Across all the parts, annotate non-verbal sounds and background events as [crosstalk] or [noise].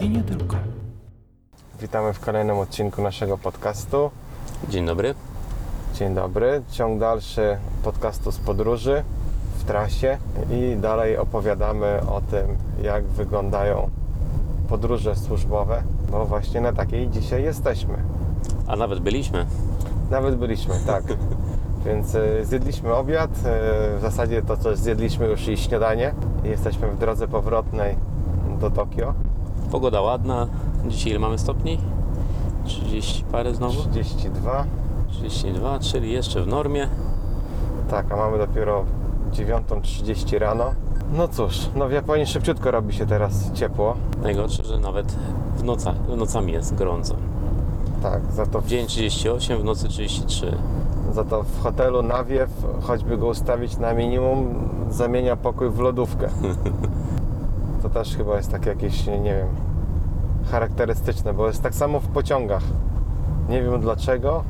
I nie tylko. Witamy w kolejnym odcinku naszego podcastu. Dzień dobry. Dzień dobry. Ciąg dalszy podcastu z podróży w trasie i dalej opowiadamy o tym, jak wyglądają podróże służbowe, bo właśnie na takiej dzisiaj jesteśmy. A nawet byliśmy. Nawet byliśmy, tak. [laughs] Więc y, zjedliśmy obiad, y, w zasadzie to, co zjedliśmy już i śniadanie. Jesteśmy w drodze powrotnej do Tokio. Pogoda ładna. Dzisiaj ile mamy stopni? 30 parę znowu? 32. 32, czyli jeszcze w normie. Tak, a mamy dopiero 9.30 rano. No cóż, no w Japonii szybciutko robi się teraz ciepło. Najgorsze, że nawet w noca, nocami jest gorąco. Tak, za to, W dzień 38, w nocy 33. za to w hotelu nawiew, choćby go ustawić na minimum, zamienia pokój w lodówkę. [laughs] To też chyba jest takie jakieś, nie wiem, charakterystyczne, bo jest tak samo w pociągach. Nie wiem dlaczego,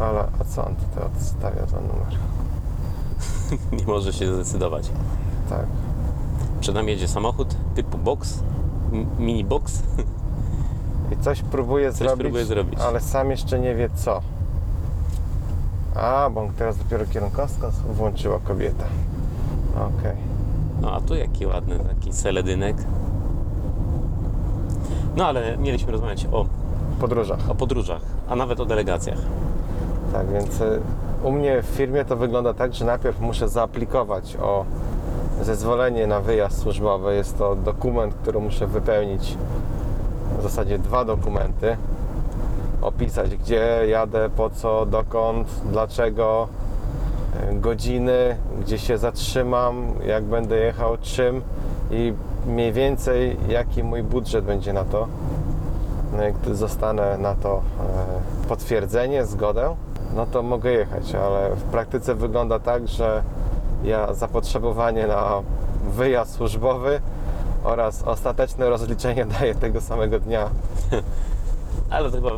ale a co on tutaj odstawia za numer? [laughs] Nie może się zdecydować. Tak. Przed nami jedzie samochód typu box, mini box. I coś próbuje zrobić, próbuje zrobić. ale sam jeszcze nie wie co. A, bo teraz dopiero kierunkowskaz włączyła kobieta. Okej. No a tu jaki ładny taki seledynek. No ale mieliśmy rozmawiać o, podróżach. o podróżach, a nawet o delegacjach. Tak, więc y, u mnie w firmie to wygląda tak, że najpierw muszę zaaplikować o zezwolenie na wyjazd służbowy. Jest to dokument, który muszę wypełnić. W zasadzie dwa dokumenty. Opisać gdzie jadę, po co, dokąd, dlaczego, godziny, gdzie się zatrzymam, jak będę jechał, czym i mniej więcej jaki mój budżet będzie na to. No jak zostanę na to e, potwierdzenie, zgodę, no to mogę jechać, ale w praktyce wygląda tak, że ja zapotrzebowanie na wyjazd służbowy oraz ostateczne rozliczenie [laughs] daję tego samego dnia. [laughs] Ale to chyba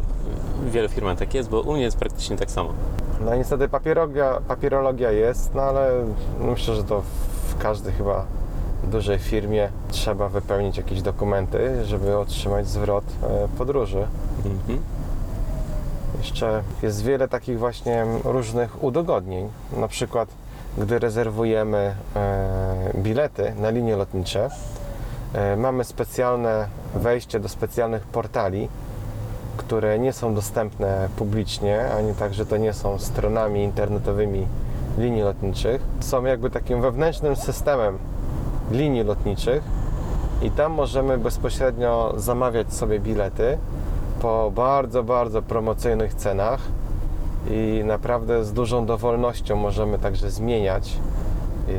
w wielu firmach tak jest, bo u mnie jest praktycznie tak samo. No niestety papierologia, papierologia jest, no ale myślę, że to w każdej chyba dużej firmie trzeba wypełnić jakieś dokumenty, żeby otrzymać zwrot e, podróży. Mhm. Jeszcze jest wiele takich właśnie różnych udogodnień. Na przykład, gdy rezerwujemy e, bilety na linie lotnicze, e, mamy specjalne wejście do specjalnych portali, które nie są dostępne publicznie, ani także to nie są stronami internetowymi linii lotniczych. Są jakby takim wewnętrznym systemem linii lotniczych i tam możemy bezpośrednio zamawiać sobie bilety po bardzo, bardzo promocyjnych cenach i naprawdę z dużą dowolnością możemy także zmieniać yy,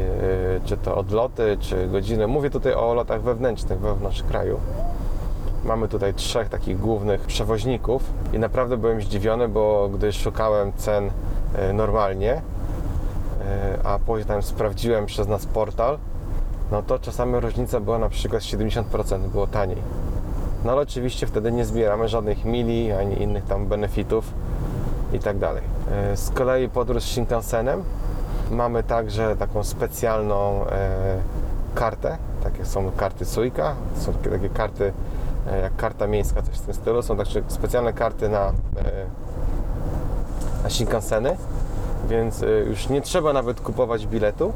czy to odloty, czy godziny. Mówię tutaj o lotach wewnętrznych wewnątrz kraju. Mamy tutaj trzech takich głównych przewoźników i naprawdę byłem zdziwiony, bo gdy szukałem cen yy, normalnie, yy, a później tam sprawdziłem przez nas portal, no to czasami różnica była na przykład 70%, było taniej. No ale oczywiście wtedy nie zbieramy żadnych mili, ani innych tam benefitów i tak dalej. E, Z kolei podróż Shinkansenem mamy także taką specjalną e, kartę, takie są karty Suica, są takie, karty e, jak karta miejska, coś w tym stylu, są także specjalne karty na, e, na Shinkanseny, więc e, już nie trzeba nawet kupować biletu,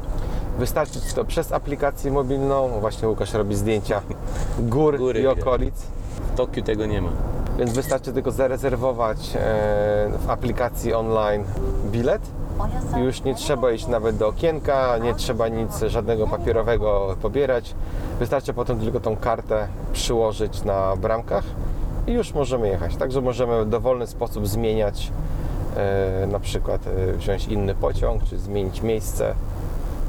wystarczy to przez aplikację mobilną, właśnie Łukasz robi zdjęcia gór Góry i okolic, W Tokiu tego nie ma. więc wystarczy tylko zarezerwować e, w aplikacji online bilet już nie trzeba iść nawet do okienka, nie trzeba nic żadnego papierowego pobierać. Wystarczy potem tylko tą kartę przyłożyć na bramkach i już możemy jechać. Także możemy w dowolny sposób zmieniać, e, na przykład e, wziąć inny pociąg, czy zmienić miejsce,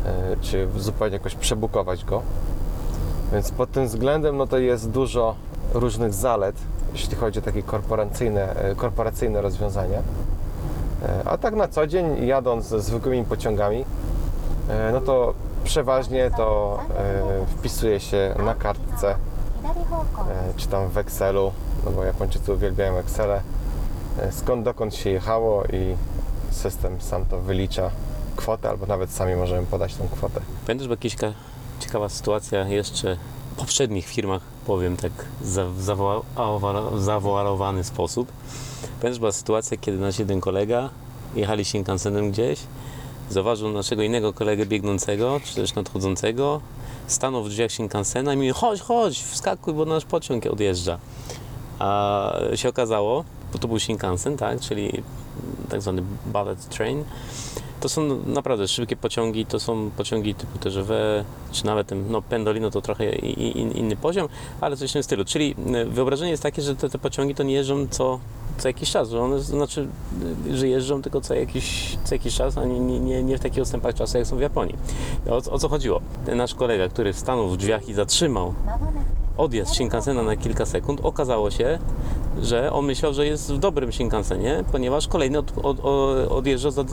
e, czy zupełnie jakoś przebukować go. Więc pod tym względem no to jest dużo różnych zalet, jeśli chodzi o takie korporacyjne, korporacyjne rozwiązania. E, A tak na co dzień, jadąc zwykłymi pociągami, e, no to przeważnie to e, wpisuje się na kartce, czy tam w Excelu, no bo Japończycy uwielbiają Excele, skąd dokąd się jechało i system sam to wylicza kwotę, albo nawet sami możemy podać tą kwotę. Pamiętasz, była jakaś ka- ciekawa sytuacja jeszcze poprzednich firmach, powiem tak w zawoalowany sposób. Pamiętasz, była sytuacja, kiedy nasz jeden kolega jechali Shinkansenem gdzieś, zauważył naszego innego kolegę biegnącego, czy też nadchodzącego, stanął w drzwiach Shinkansena i mówi, chodź, chodź, wskakuj, bo nasz pociąg odjeżdża. A się okazało, bo to był Shinkansen, tak, czyli tak zwany bullet train, to są naprawdę szybkie pociągi, to są pociągi typu TGV, czy nawet no Pendolino to trochę i- i- inny poziom, ale coś w tym stylu. Czyli e, wyobrażenie jest takie, że te, te pociągi to nie jeżdżą co, co jakiś czas, że one znaczy, że jeżdżą tylko co jakiś, co jakiś czas, a nie, nie, nie, nie w takich odstępach czasu, jak są w Japonii. O, o co chodziło? Ten nasz kolega, który stanął w drzwiach i zatrzymał odjazd Shinkansena na kilka sekund, okazało się, że on myślał, że jest w dobrym Shinkansenie, ponieważ kolejny od, od, od, odjeżdża za,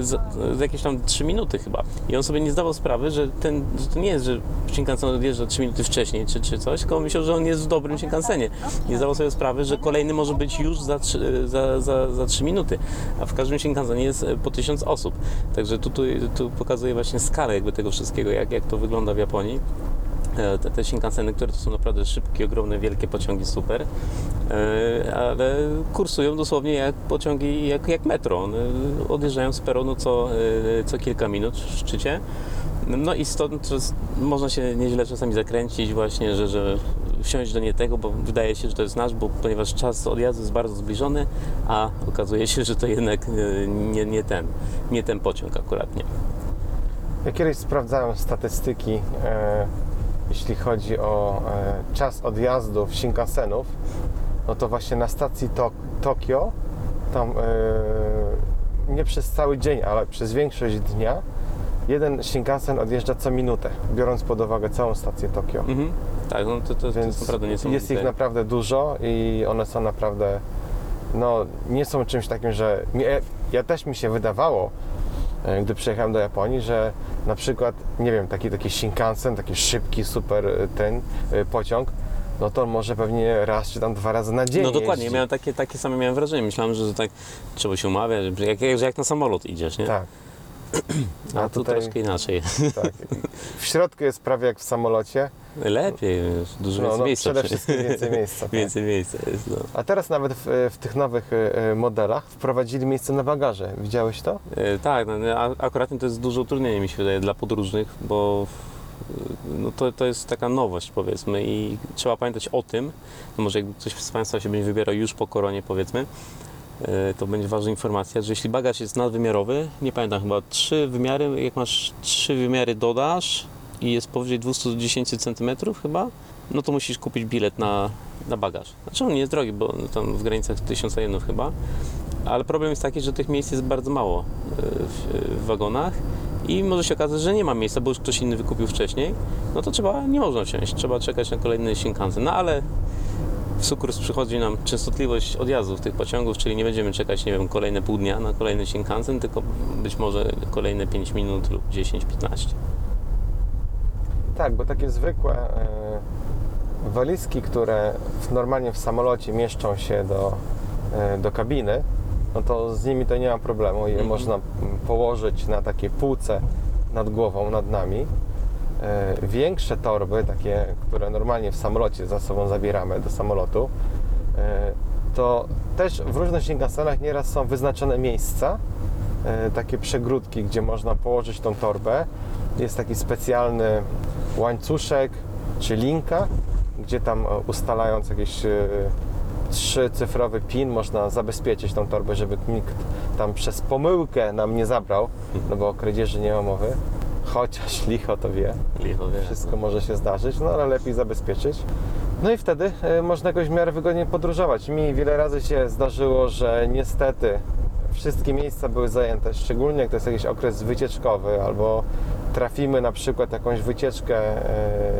za, za jakieś tam 3 minuty chyba. I on sobie nie zdawał sprawy, że, ten, że to nie jest, że Shinkansen odjeżdża 3 minuty wcześniej czy, czy coś, tylko on myślał, że on jest w dobrym Shinkansenie. Nie zdawał sobie sprawy, że kolejny może być już za 3, za, za, za 3 minuty, a w każdym Shinkansenie jest e, po 1000 osób. Także tu, tu, tu pokazuje właśnie skalę jakby tego wszystkiego, jak, jak to wygląda w Japonii. E, Te, te Shinkanseny, które to są naprawdę szybkie, ogromne, wielkie pociągi, super, e, ale kursują dosłownie jak pociągi, jak, jak metro. One odjeżdżają z peronu co, e, co kilka minut w szczycie. No i stąd można się nieźle czasami zakręcić właśnie, że, że wsiąść do nie tego, bo wydaje się, że to jest nasz, bo ponieważ czas odjazdu jest bardzo zbliżony, a okazuje się, że to jednak nie, nie ten, nie ten pociąg akurat nie. Ja kiedyś sprawdzałem statystyki, jeśli chodzi o e, czas odjazdów Shinkansenów, no to właśnie na stacji to, Tokio, tam e, nie przez cały dzień, ale przez większość dnia, jeden Shinkansen odjeżdża co minutę, biorąc pod uwagę całą stację Tokio. Mhm. Tak, no to, to, to jest Więc naprawdę niesamowite. jest ich naprawdę dużo i one są naprawdę, no nie są czymś takim, że mnie, ja też mi się wydawało, e, gdy przyjechałem do Japonii, że na przykład, nie wiem, taki, taki Shinkansen, taki szybki, super e, ten e, pociąg, no to on może pewnie raz czy tam dwa razy na dzień No dokładnie, jeździ. miałem takie, takie same miałem wrażenie. Myślałem, że tak trzeba się umawiać, że jak, jak, że jak na samolot idziesz, nie? Tak, [clears throat] A, a tu tutaj- troszkę inaczej. [laughs] tak. W środku jest prawie jak w samolocie, Lepiej, dużo no, więcej no miejsca. przede wszystkim więcej miejsca. [laughs] Tak. Więcej miejsca jest, no. A teraz nawet w, w tych nowych e, modelach wprowadzili miejsce na bagaże. Widziałeś to? E, Tak, no, no, akurat to jest duże utrudnienie mi się wydaje dla podróżnych, bo e, no, to, to jest taka nowość powiedzmy i trzeba pamiętać o tym, no może jakby ktoś z Państwa się będzie wybierał już po koronie powiedzmy, to będzie ważna informacja, że jeśli bagaż jest nadwymiarowy, nie pamiętam chyba trzy wymiary, jak masz trzy wymiary dodasz i jest powyżej 210 cm chyba, no to musisz kupić bilet na, na bagaż. Znaczy on nie jest drogi, bo tam w granicach 1000 jenów chyba, ale problem jest taki, że tych miejsc jest bardzo mało e, w, w wagonach i może się okazać, że nie ma miejsca, bo już ktoś inny wykupił wcześniej, no to trzeba, nie można wsiąść, trzeba czekać na kolejny Shinkansen. No ale w sukurs przychodzi nam częstotliwość odjazdów tych pociągów, czyli nie będziemy czekać, nie wiem, kolejne pół dnia na kolejny Shinkansen, tylko być może kolejne 5 minut lub 10-15. Tak, bo takie zwykłe e, walizki, które w, normalnie w samolocie mieszczą się do, e, do kabiny, no to z nimi to nie ma problemu. Je Mhm. można mm, położyć na takiej półce nad głową, nad nami. E, większe torby, takie, które normalnie w samolocie za sobą zabieramy do samolotu, e, to też w różnych Shinkansenach nieraz są wyznaczone miejsca, e, takie przegródki, gdzie można położyć tą torbę. Jest taki specjalny łańcuszek czy linka, gdzie tam e, ustalając jakiś e, trzycyfrowy PIN można zabezpieczyć tą torbę, żeby nikt tam przez pomyłkę nam nie zabrał, no bo o kradzieży nie ma mowy. Chociaż licho to wie, Licho, wiesz, wszystko może się zdarzyć, no ale lepiej zabezpieczyć. No i wtedy e, można jakoś w miarę wygodnie podróżować. Mi wiele razy się zdarzyło, że niestety wszystkie miejsca były zajęte, szczególnie jak to jest jakiś okres wycieczkowy albo trafimy na przykład jakąś wycieczkę e,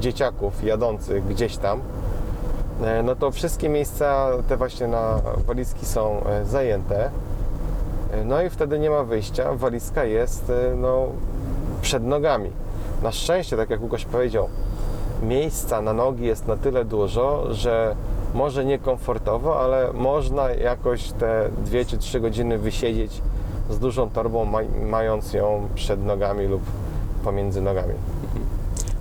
dzieciaków jadących gdzieś tam, e, no to wszystkie miejsca te właśnie na walizki są zajęte. No i wtedy nie ma wyjścia, walizka jest no, przed nogami. Na szczęście, tak jak Łukasz powiedział, miejsca na nogi jest na tyle dużo, że może niekomfortowo, ale można jakoś te 2 czy 3 godziny wysiedzieć z dużą torbą, ma- mając ją przed nogami lub pomiędzy nogami.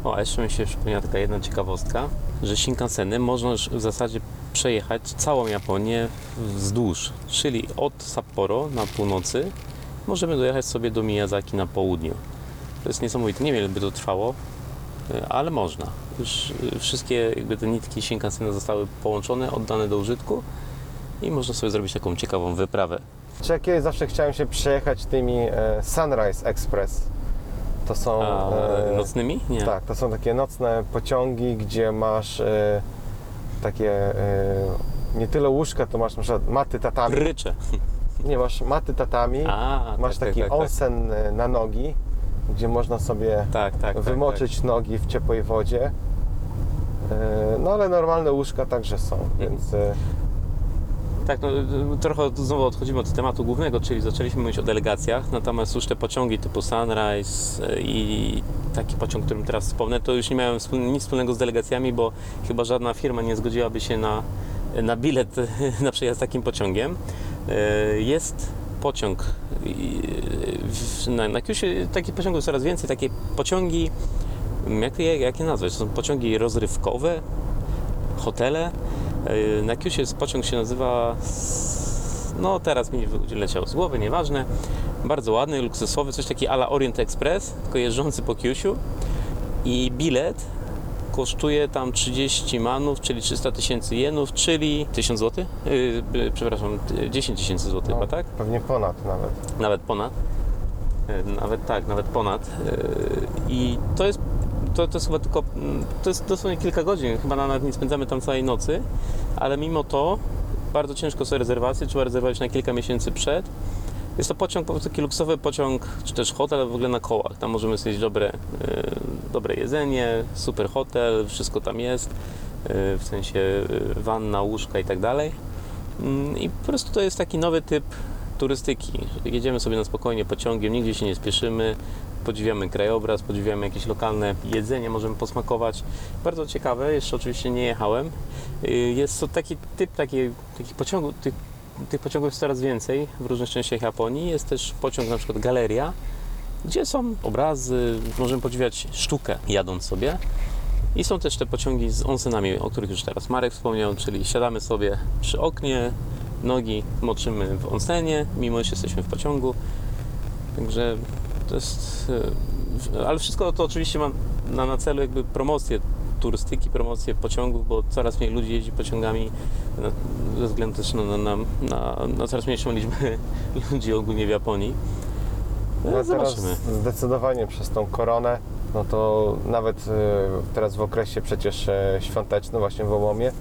O, a jeszcze mi się przypomniała taka jedna ciekawostka, że Shinkansenem można już w zasadzie przejechać całą Japonię wzdłuż, czyli od Sapporo na północy możemy dojechać sobie do Miyazaki na południu. To jest niesamowite. Nie wiem, ile by to trwało, y, ale można. Już y, wszystkie jakby te nitki Shinkansena zostały połączone, oddane do użytku i można sobie zrobić taką ciekawą wyprawę. Czy kiedyś zawsze chciałem się przejechać tymi e, Sunrise Express. To są. A e, nocnymi? Nie. Tak, to są takie nocne pociągi, gdzie masz e, takie e, nie tyle łóżka, to masz na przykład maty tatami. Ryczę. Nie, masz maty tatami, A, masz tak, taki tak, tak, onsen e, na nogi, gdzie można sobie Tak, tak, tak, wymoczyć nogi w ciepłej wodzie. E, No ale normalne łóżka także są, Mhm. więc e, Tak, no, y, trochę znowu odchodzimy od tematu głównego, czyli zaczęliśmy mówić o delegacjach, natomiast już te pociągi typu Sunrise i taki pociąg, którym teraz wspomnę, to już nie miałem nic wspólnego z delegacjami, bo chyba żadna firma nie zgodziłaby się na, na bilet [laughs] na przejazd takim pociągiem. Jest pociąg w- na, na Kyushu takich pociągów coraz więcej, takie pociągi, jak je, jak je nazwać? To są pociągi rozrywkowe, hotele. Yy, Na Kyushu jest pociąg się nazywa. No teraz mi leciał z głowy, nieważne. Bardzo ładny, luksusowy, coś taki ala Orient Express, tylko jeżdżący po Kyushu. I bilet kosztuje tam 30 manów, czyli 300 tysięcy jenów, czyli 1000 zł. Yy, przepraszam, yy, 10 tysięcy złotych no, chyba, tak? pewnie ponad nawet. Nawet ponad. E, Nawet tak, nawet ponad. E, I to jest, to, to jest chyba tylko, mm, to jest dosłownie kilka godzin, chyba nawet nie spędzamy tam całej nocy, ale mimo to bardzo ciężko są rezerwacje, trzeba rezerwować na kilka miesięcy przed. Jest to pociąg, po prostu taki luksusowy pociąg, czy też hotel w ogóle na kołach. Tam możemy sobie dobre, e, dobre jedzenie, super hotel, wszystko tam jest, e, w sensie e, wanna, łóżka i tak dalej. Mm, I po prostu to jest taki nowy typ turystyki. Jedziemy sobie na spokojnie pociągiem, nigdzie się nie spieszymy, podziwiamy krajobraz, podziwiamy jakieś lokalne jedzenie, możemy posmakować. Bardzo ciekawe, jeszcze oczywiście nie jechałem. Y, Jest to taki typ taki, takich pociągów, tych, tych pociągów jest coraz więcej w różnych częściach Japonii. Jest też pociąg na przykład galeria, gdzie są obrazy, możemy podziwiać sztukę jadąc sobie. I są też te pociągi z onsenami, o których już teraz Marek wspomniał, czyli siadamy sobie przy oknie, nogi moczymy w onsenie, mimo iż jesteśmy w pociągu. Także to jest. e, Ale wszystko to oczywiście ma na, na celu jakby promocję turystyki, promocję pociągów, bo coraz mniej ludzi jeździ pociągami ze względu też na, na, na, na coraz mniejszą liczbę [laughs] ludzi ogólnie w Japonii. No No, teraz zdecydowanie przez tą koronę, no to nawet e, teraz w okresie przecież e, świątecznym właśnie w Obomie,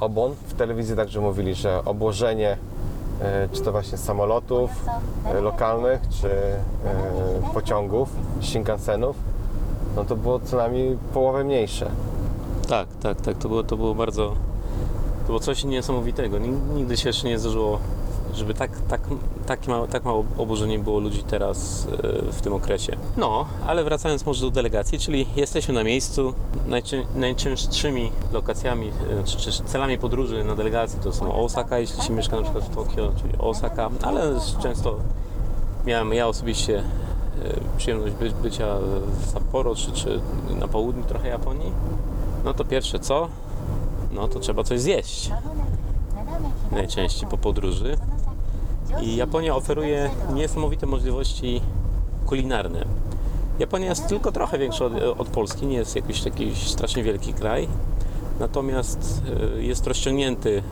Obon, w telewizji także mówili, że obłożenie e, czy to właśnie samolotów lokalnych, czy pociągów, Shinkansenów, no to było co najmniej połowę mniejsze. Tak, tak, tak. To było, to było bardzo. To było coś niesamowitego. Nig- Nigdy się jeszcze nie zdarzyło, żeby tak, tak, tak, mało, tak mało oburzenie było ludzi teraz e, w tym okresie. No, ale wracając może do delegacji, czyli jesteśmy na miejscu. Najczę, najczęstszymi lokacjami, e, czy, czy celami podróży na delegacji to są Osaka, jeśli się mieszka na przykład w Tokio, czyli Osaka, ale często miałem ja osobiście e, przyjemność by, bycia w Sapporo, czy, czy na południu trochę Japonii. No to pierwsze co? No to trzeba coś zjeść. Najczęściej po podróży. I Japonia oferuje niesamowite możliwości kulinarne. Japonia jest tylko trochę większa od, od Polski, nie jest jakiś taki strasznie wielki kraj. Natomiast e, jest rozciągnięty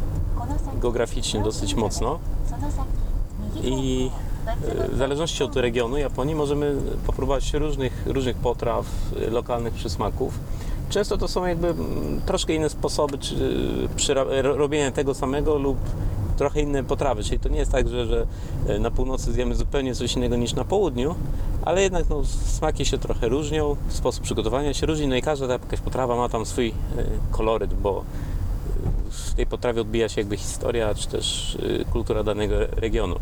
geograficznie dosyć mocno. I e, w zależności od regionu Japonii możemy popróbować różnych, różnych potraw, e, lokalnych przysmaków. Często to są jakby mm, troszkę inne sposoby czy, robienia tego samego lub trochę inne potrawy, czyli to nie jest tak, że, że e, na północy zjemy zupełnie coś innego niż na południu, ale jednak no, smaki się trochę różnią, sposób przygotowania się różni, no i każda jakaś potrawa ma tam swój e, koloryt, bo e, w tej potrawie odbija się jakby historia, czy też kultura danego regionu.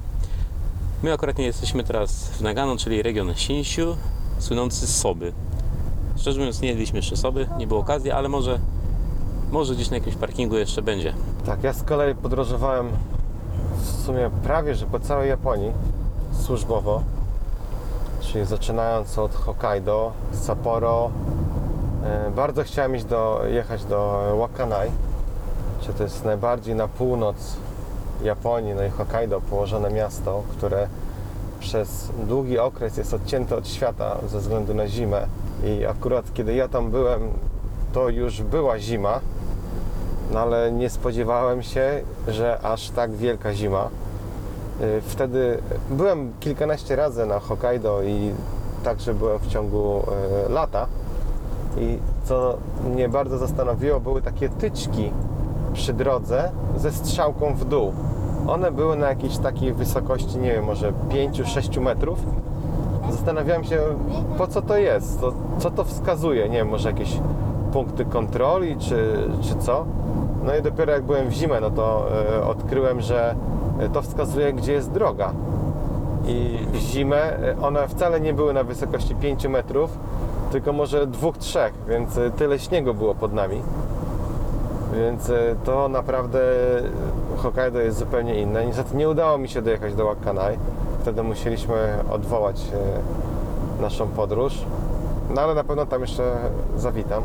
My akurat nie jesteśmy teraz w Nagano, czyli region Shinshu, słynący z soby. Szczerze mówiąc nie jedliśmy jeszcze soby, nie było okazji, ale może, może gdzieś na jakimś parkingu jeszcze będzie. Tak, ja z kolei podróżowałem w sumie prawie, że po całej Japonii służbowo, czyli zaczynając od Hokkaido, Sapporo, Bardzo chciałem iść do, jechać do Wakanai, czy to jest najbardziej na północ Japonii, no i Hokkaido położone miasto, które przez długi okres jest odcięte od świata ze względu na zimę. I akurat kiedy ja tam byłem, to już była zima, no ale nie spodziewałem się, że aż tak wielka zima. Y, Wtedy byłem kilkanaście razy na Hokkaido i także byłem w ciągu y, lata. I co mnie bardzo zastanowiło, były takie tyczki przy drodze ze strzałką w dół. One były na jakiejś takiej wysokości, nie wiem, może 5-6 metrów. Zastanawiałem się, po co to jest, to, co to wskazuje, nie wiem, może jakieś punkty kontroli, czy, czy co. No i dopiero jak byłem w zimę, no to e, odkryłem, że to wskazuje, gdzie jest droga. I w zimę e, one wcale nie były na wysokości 5 metrów, tylko może 2-3, więc e, tyle śniegu było pod nami. Więc e, to naprawdę e, Hokkaido jest zupełnie inne. Niestety nie udało mi się dojechać do Wakanai. Wtedy musieliśmy odwołać e, naszą podróż. No ale na pewno tam jeszcze zawitam.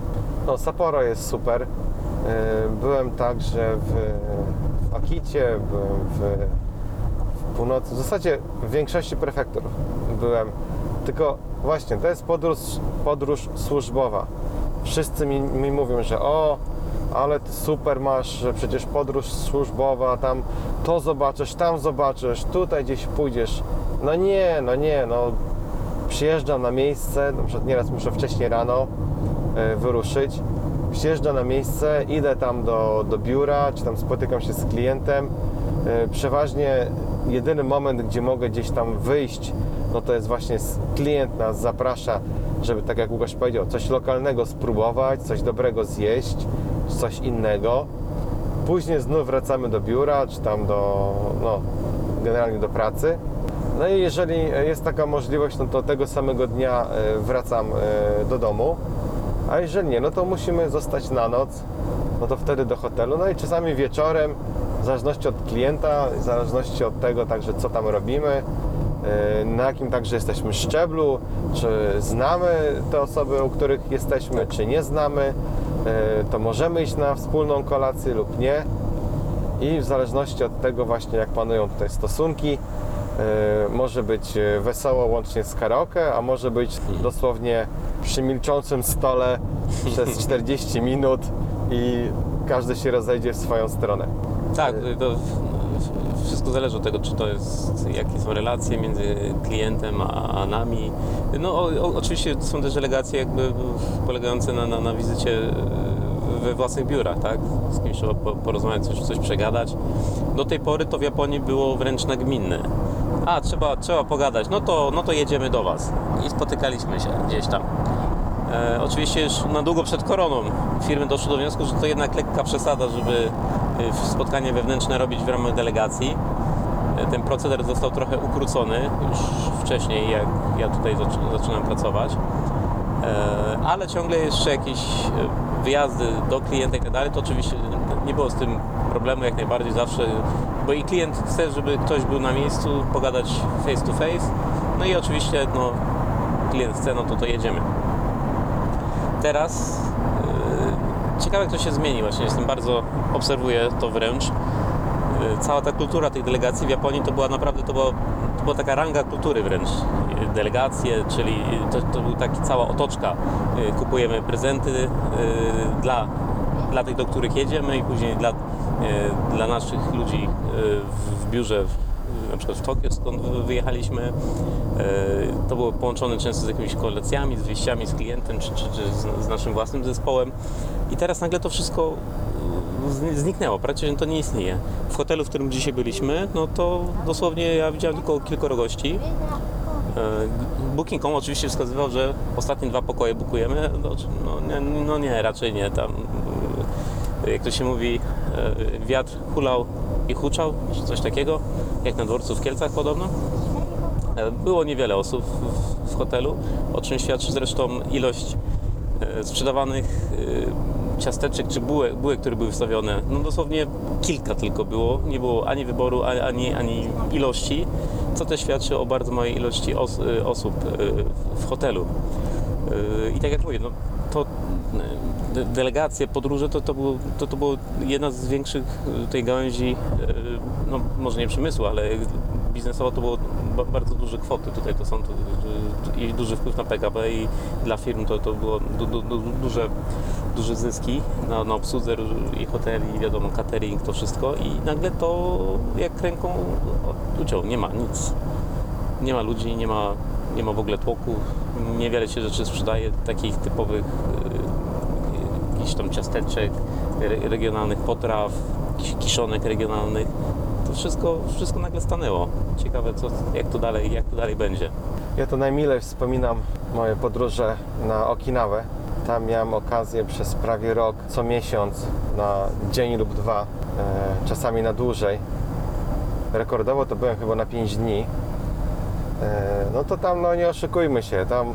No Sapporo jest super. E, Byłem także w, w Akicie, byłem w, w północy. W zasadzie w większości prefektur byłem. Tylko właśnie, to jest podróż, podróż służbowa. Wszyscy mi, mi mówią, że o, ale ty super masz, że przecież podróż służbowa, tam to zobaczysz, tam zobaczysz, tutaj gdzieś pójdziesz. No nie, no nie, no przyjeżdżam na miejsce, na przykład nieraz muszę wcześniej rano e, wyruszyć, przyjeżdżam na miejsce, idę tam do, do biura, czy tam spotykam się z klientem. E, Przeważnie jedyny moment, gdzie mogę gdzieś tam wyjść, no to jest właśnie klient nas zaprasza, żeby tak jak Łukasz powiedział, coś lokalnego spróbować, coś dobrego zjeść, coś innego. Później znów wracamy do biura, czy tam do, no, generalnie do pracy. No i jeżeli jest taka możliwość, no to tego samego dnia e, wracam e, do domu. A jeżeli nie, no to musimy zostać na noc, no to wtedy do hotelu. No i czasami wieczorem, w zależności od klienta, w zależności od tego także co tam robimy, e, na jakim także jesteśmy szczeblu, czy znamy te osoby, u których jesteśmy, czy nie znamy, e, to możemy iść na wspólną kolację lub nie. I w zależności od tego właśnie jak panują tutaj stosunki, może być e, wesoło łącznie z karaoke, a może być dosłownie przy milczącym stole [laughs] przez 40 minut i każdy się rozejdzie w swoją stronę. Tak, to wszystko zależy od tego, czy to jest, jakie są relacje między klientem a, a nami. No o, o, oczywiście są też delegacje jakby polegające na, na, na wizycie we własnych biurach, tak? Z kimś trzeba po- porozmawiać, coś, coś przegadać. Do tej pory to w Japonii było wręcz nagminne. A, trzeba, trzeba pogadać, no to, no to jedziemy do Was. I spotykaliśmy się gdzieś tam. E, oczywiście już na długo przed koroną firmy doszły do wniosku, że to jednak lekka przesada, żeby e, spotkanie wewnętrzne robić w ramach delegacji. E, ten proceder został trochę ukrócony już wcześniej, jak ja tutaj zaczy- zaczynam pracować. E, ale ciągle jeszcze jakieś e, wyjazdy do klienta i tak dalej, to oczywiście nie było z tym problemu jak najbardziej zawsze, bo i klient chce, żeby ktoś był na miejscu, pogadać face to face. No i oczywiście no, klient chce, no to to jedziemy. Teraz yy, ciekawe jak to się zmieni właśnie, jestem bardzo, obserwuję to wręcz. Yy, cała ta kultura tych delegacji w Japonii to była naprawdę, to była, to była taka ranga kultury wręcz. Yy, Delegacje, czyli to, to był taki cała otoczka. Yy, kupujemy prezenty yy, dla, dla tych, do których jedziemy i później dla, yy, dla naszych ludzi yy, w, biurze na przykład w Tokio, skąd wy- wyjechaliśmy. E, To było połączone często z jakimiś kolekcjami, z wyjściami z klientem, czy, czy, czy z, naszym własnym zespołem. I teraz nagle to wszystko e, zni- zniknęło, praktycznie to nie istnieje. W hotelu, w którym dzisiaj byliśmy, no to dosłownie ja widziałem tylko kilkoro gości. E, Booking.com oczywiście wskazywał, że ostatnie dwa pokoje bukujemy. No, no, nie, no nie, raczej nie. Tam, jak to się mówi, wiatr hulał i huczał, czy coś takiego, jak na dworcu w Kielcach podobno. Było niewiele osób w, hotelu, o czym świadczy zresztą ilość e, sprzedawanych e, ciasteczek czy bułek, bułek, które były wstawione. No dosłownie kilka tylko było, nie było ani wyboru, ani, ani, ilości, co też świadczy o bardzo małej ilości os, e, osób w hotelu. I tak jak mówię, no, to de, delegacje, podróże to, to, było, to, to było jedna z większych e, tej gałęzi, e, no może nie przemysłu, ale biznesowo to było ba- bardzo duże kwoty. Tutaj to są i duży wpływ na PKB i dla firm to, to było du, du, du, duże, duże zyski na, na obsłudze i hoteli, wiadomo, catering, to wszystko i nagle to jak ręką uciął, nie ma nic. Nie ma ludzi, nie ma, nie ma w ogóle tłoku, niewiele się rzeczy sprzedaje, takich typowych y, jakichś tam ciasteczek, re, regionalnych potraw, kiszonek regionalnych. To wszystko, wszystko nagle stanęło. Ciekawe, co, jak, to dalej, jak to dalej będzie. Ja to najmilej wspominam moje podróże na Okinawę. Tam miałem okazję przez prawie rok, co miesiąc, na dzień lub dwa, e, czasami na dłużej. Rekordowo to byłem chyba na 5 dni. E, no to tam, no nie oszukujmy się, tam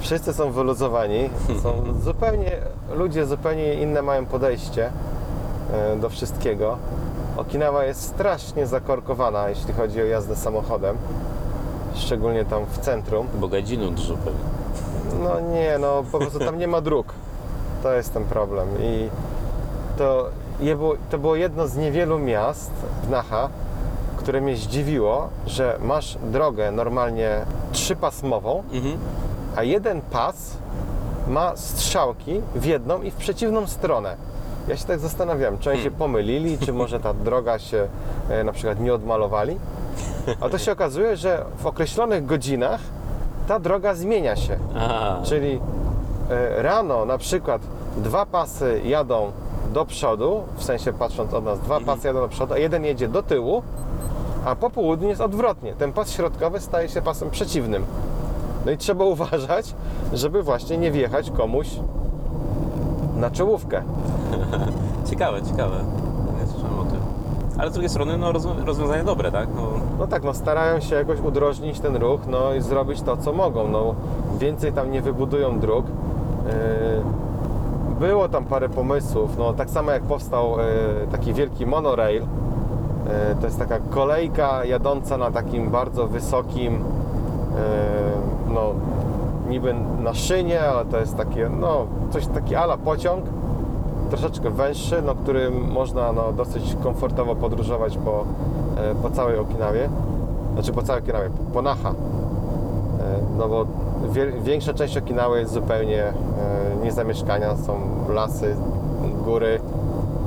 wszyscy są wyluzowani, [laughs] są zupełnie, ludzie zupełnie inne mają podejście e, do wszystkiego. Okinawa jest strasznie zakorkowana, jeśli chodzi o jazdę samochodem, szczególnie tam w centrum. Bo gadzinu dużo pewnie. No nie, no po prostu tam nie ma dróg. To jest ten problem. I to, je było, to było jedno z niewielu miast w Naha, które mnie zdziwiło, że masz drogę normalnie trzypasmową, Mhm. a jeden pas ma strzałki w jedną i w przeciwną stronę. Ja się tak zastanawiam, czy oni się pomylili, czy [laughs] może ta droga się e, na przykład nie odmalowali. A to się okazuje, że w określonych godzinach ta droga zmienia się. A, Czyli e, rano na przykład dwa pasy jadą do przodu, w sensie patrząc od nas, dwa pasy jadą do przodu, a jeden jedzie do tyłu, a po południu jest odwrotnie. Ten pas środkowy staje się pasem przeciwnym. No i trzeba [laughs] uważać, żeby właśnie nie wjechać komuś na czołówkę. [laughs] ciekawe, ciekawe. Nie słyszałem o tym. Ale z drugiej strony, no, rozwią- rozwiązanie dobre, tak? No, No tak, no starają się jakoś udrożnić ten ruch, no i zrobić to, co mogą. No, więcej tam nie wybudują dróg. Yy, Było tam parę pomysłów, no tak samo jak powstał yy, taki wielki monorail. Yy, To jest taka kolejka jadąca na takim bardzo wysokim, yy, no niby na szynie, ale to jest takie, no coś taki ala pociąg, troszeczkę węższy, no, którym można no, dosyć komfortowo podróżować po, e, po całej Okinawie, znaczy po całej Okinawie, po Naha. E, No bo większa część Okinawy jest zupełnie e, nie zamieszkania, są lasy, góry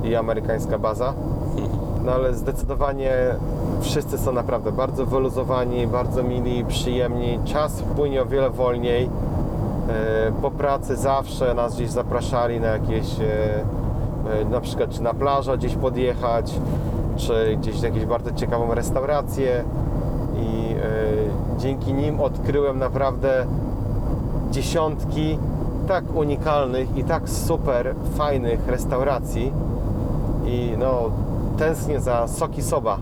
i amerykańska baza. No ale zdecydowanie wszyscy są naprawdę bardzo wyluzowani, bardzo mili, przyjemni. Czas płynie o wiele wolniej. E, Po pracy zawsze nas gdzieś zapraszali na jakieś, e, e, na przykład czy na plażę gdzieś podjechać, czy gdzieś jakieś bardzo ciekawą restaurację i dzięki nim odkryłem naprawdę dziesiątki tak unikalnych i tak super fajnych restauracji i no tęsknię za Soki Soba.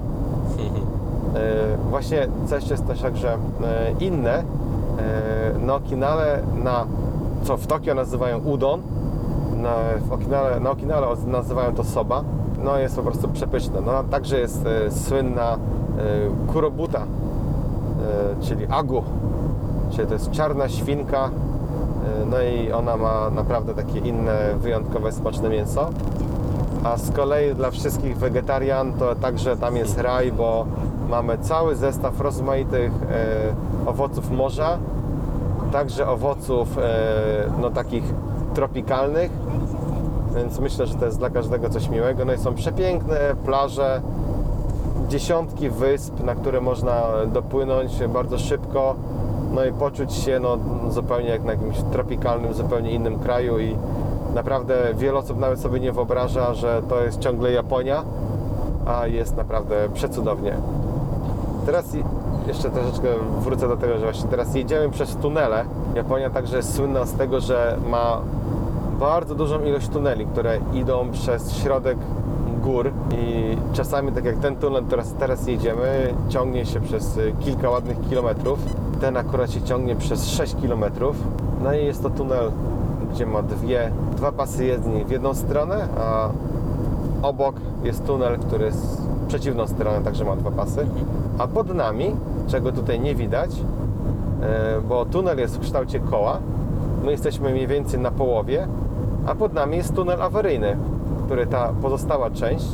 E, Właśnie coś jest też także e, inne. E, Na Okinale, na, co w Tokio nazywają udon, na, w Okinale, na Okinale nazywają to soba. No jest po prostu przepyszne. No, także jest słynna kurobuta, czyli agu, czyli to jest czarna świnka. No i ona ma naprawdę takie inne, wyjątkowe, smaczne mięso. A z kolei dla wszystkich wegetarian to także tam jest raj, bo mamy cały zestaw rozmaitych e, owoców morza, także owoców e, no, takich tropikalnych, więc myślę, że to jest dla każdego coś miłego. No i są przepiękne plaże, dziesiątki wysp, na które można dopłynąć bardzo szybko, no i poczuć się no, zupełnie jak na jakimś tropikalnym, zupełnie innym kraju i naprawdę wiele osób nawet sobie nie wyobraża, że to jest ciągle Japonia, a jest naprawdę przecudownie. Teraz jeszcze troszeczkę wrócę do tego, że właśnie teraz jedziemy przez tunele. Japonia także jest słynna z tego, że ma bardzo dużą ilość tuneli, które idą przez środek gór i czasami tak jak ten tunel, teraz, teraz jedziemy, ciągnie się przez y, kilka ładnych kilometrów. Ten akurat się ciągnie przez 6 kilometrów. No i jest to tunel, gdzie ma dwie, dwa pasy jezdni w jedną stronę, a obok jest tunel, który jest w przeciwną stronę, także ma dwa pasy. A pod nami, czego tutaj nie widać, e, bo tunel jest w kształcie koła, My jesteśmy mniej więcej na połowie, a pod nami jest tunel awaryjny, który ta pozostała część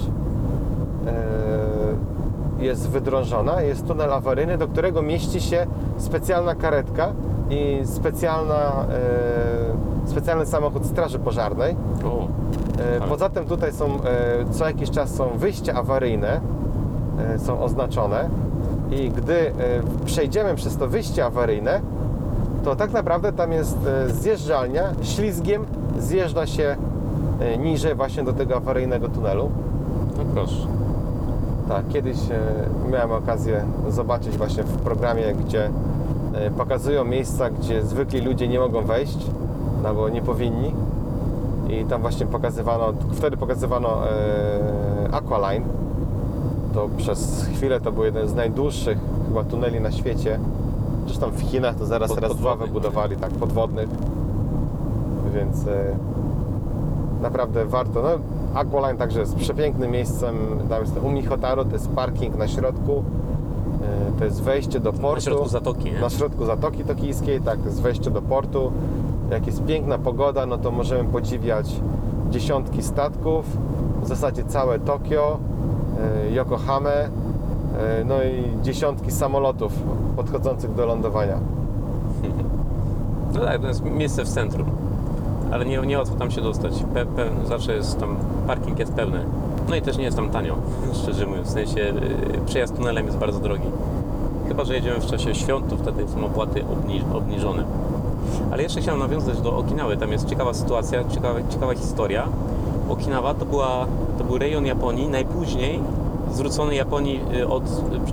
e, jest wydrążona. Jest tunel awaryjny, do którego mieści się specjalna karetka i specjalna, e, specjalny samochód Straży Pożarnej. O, E, Ale- Poza tym tutaj są, e, co jakiś czas są wyjścia awaryjne, e, są oznaczone i gdy przejdziemy przez to wyjście awaryjne, to tak naprawdę tam jest zjeżdżalnia, ślizgiem zjeżdża się niżej właśnie do tego awaryjnego tunelu. no proszę. Tak, kiedyś miałem okazję zobaczyć właśnie w programie, gdzie pokazują miejsca, gdzie zwykli ludzie nie mogą wejść, no bo nie powinni. I tam właśnie pokazywano, wtedy pokazywano e, Aqualine. To przez chwilę to był jeden z najdłuższych chyba tuneli na świecie. Zresztą w Chinach to zaraz Pod- raz dwa wybudowali, tak, podwodnych. Więc e, naprawdę warto. No, Aqualine także jest przepięknym miejscem. Tam jest u Michotaro, to jest parking na środku. E, To jest wejście do portu. Na środku zatoki, nie? Na środku Zatoki Tokijskiej, tak, jest wejście do portu. Jak jest piękna pogoda, no to możemy podziwiać dziesiątki statków, w zasadzie całe Tokio, e, Yokohamę, e, no i dziesiątki samolotów podchodzących do lądowania. [laughs] No tak, to jest miejsce w centrum. Ale nie, nie łatwo tam się dostać. Pe, pe, zawsze jest tam, parking jest pełny. No i też nie jest tam tanio, [laughs] szczerze mówiąc. W sensie yy, przejazd tunelem jest bardzo drogi. Chyba, że jedziemy w czasie świąt, to wtedy są opłaty obniż, obniżone. Ale jeszcze chciałem nawiązać do Okinawy. Tam jest ciekawa sytuacja, ciekawa, ciekawa historia. Okinawa to, była, to był rejon Japonii najpóźniej zwrócony Japonii y, od,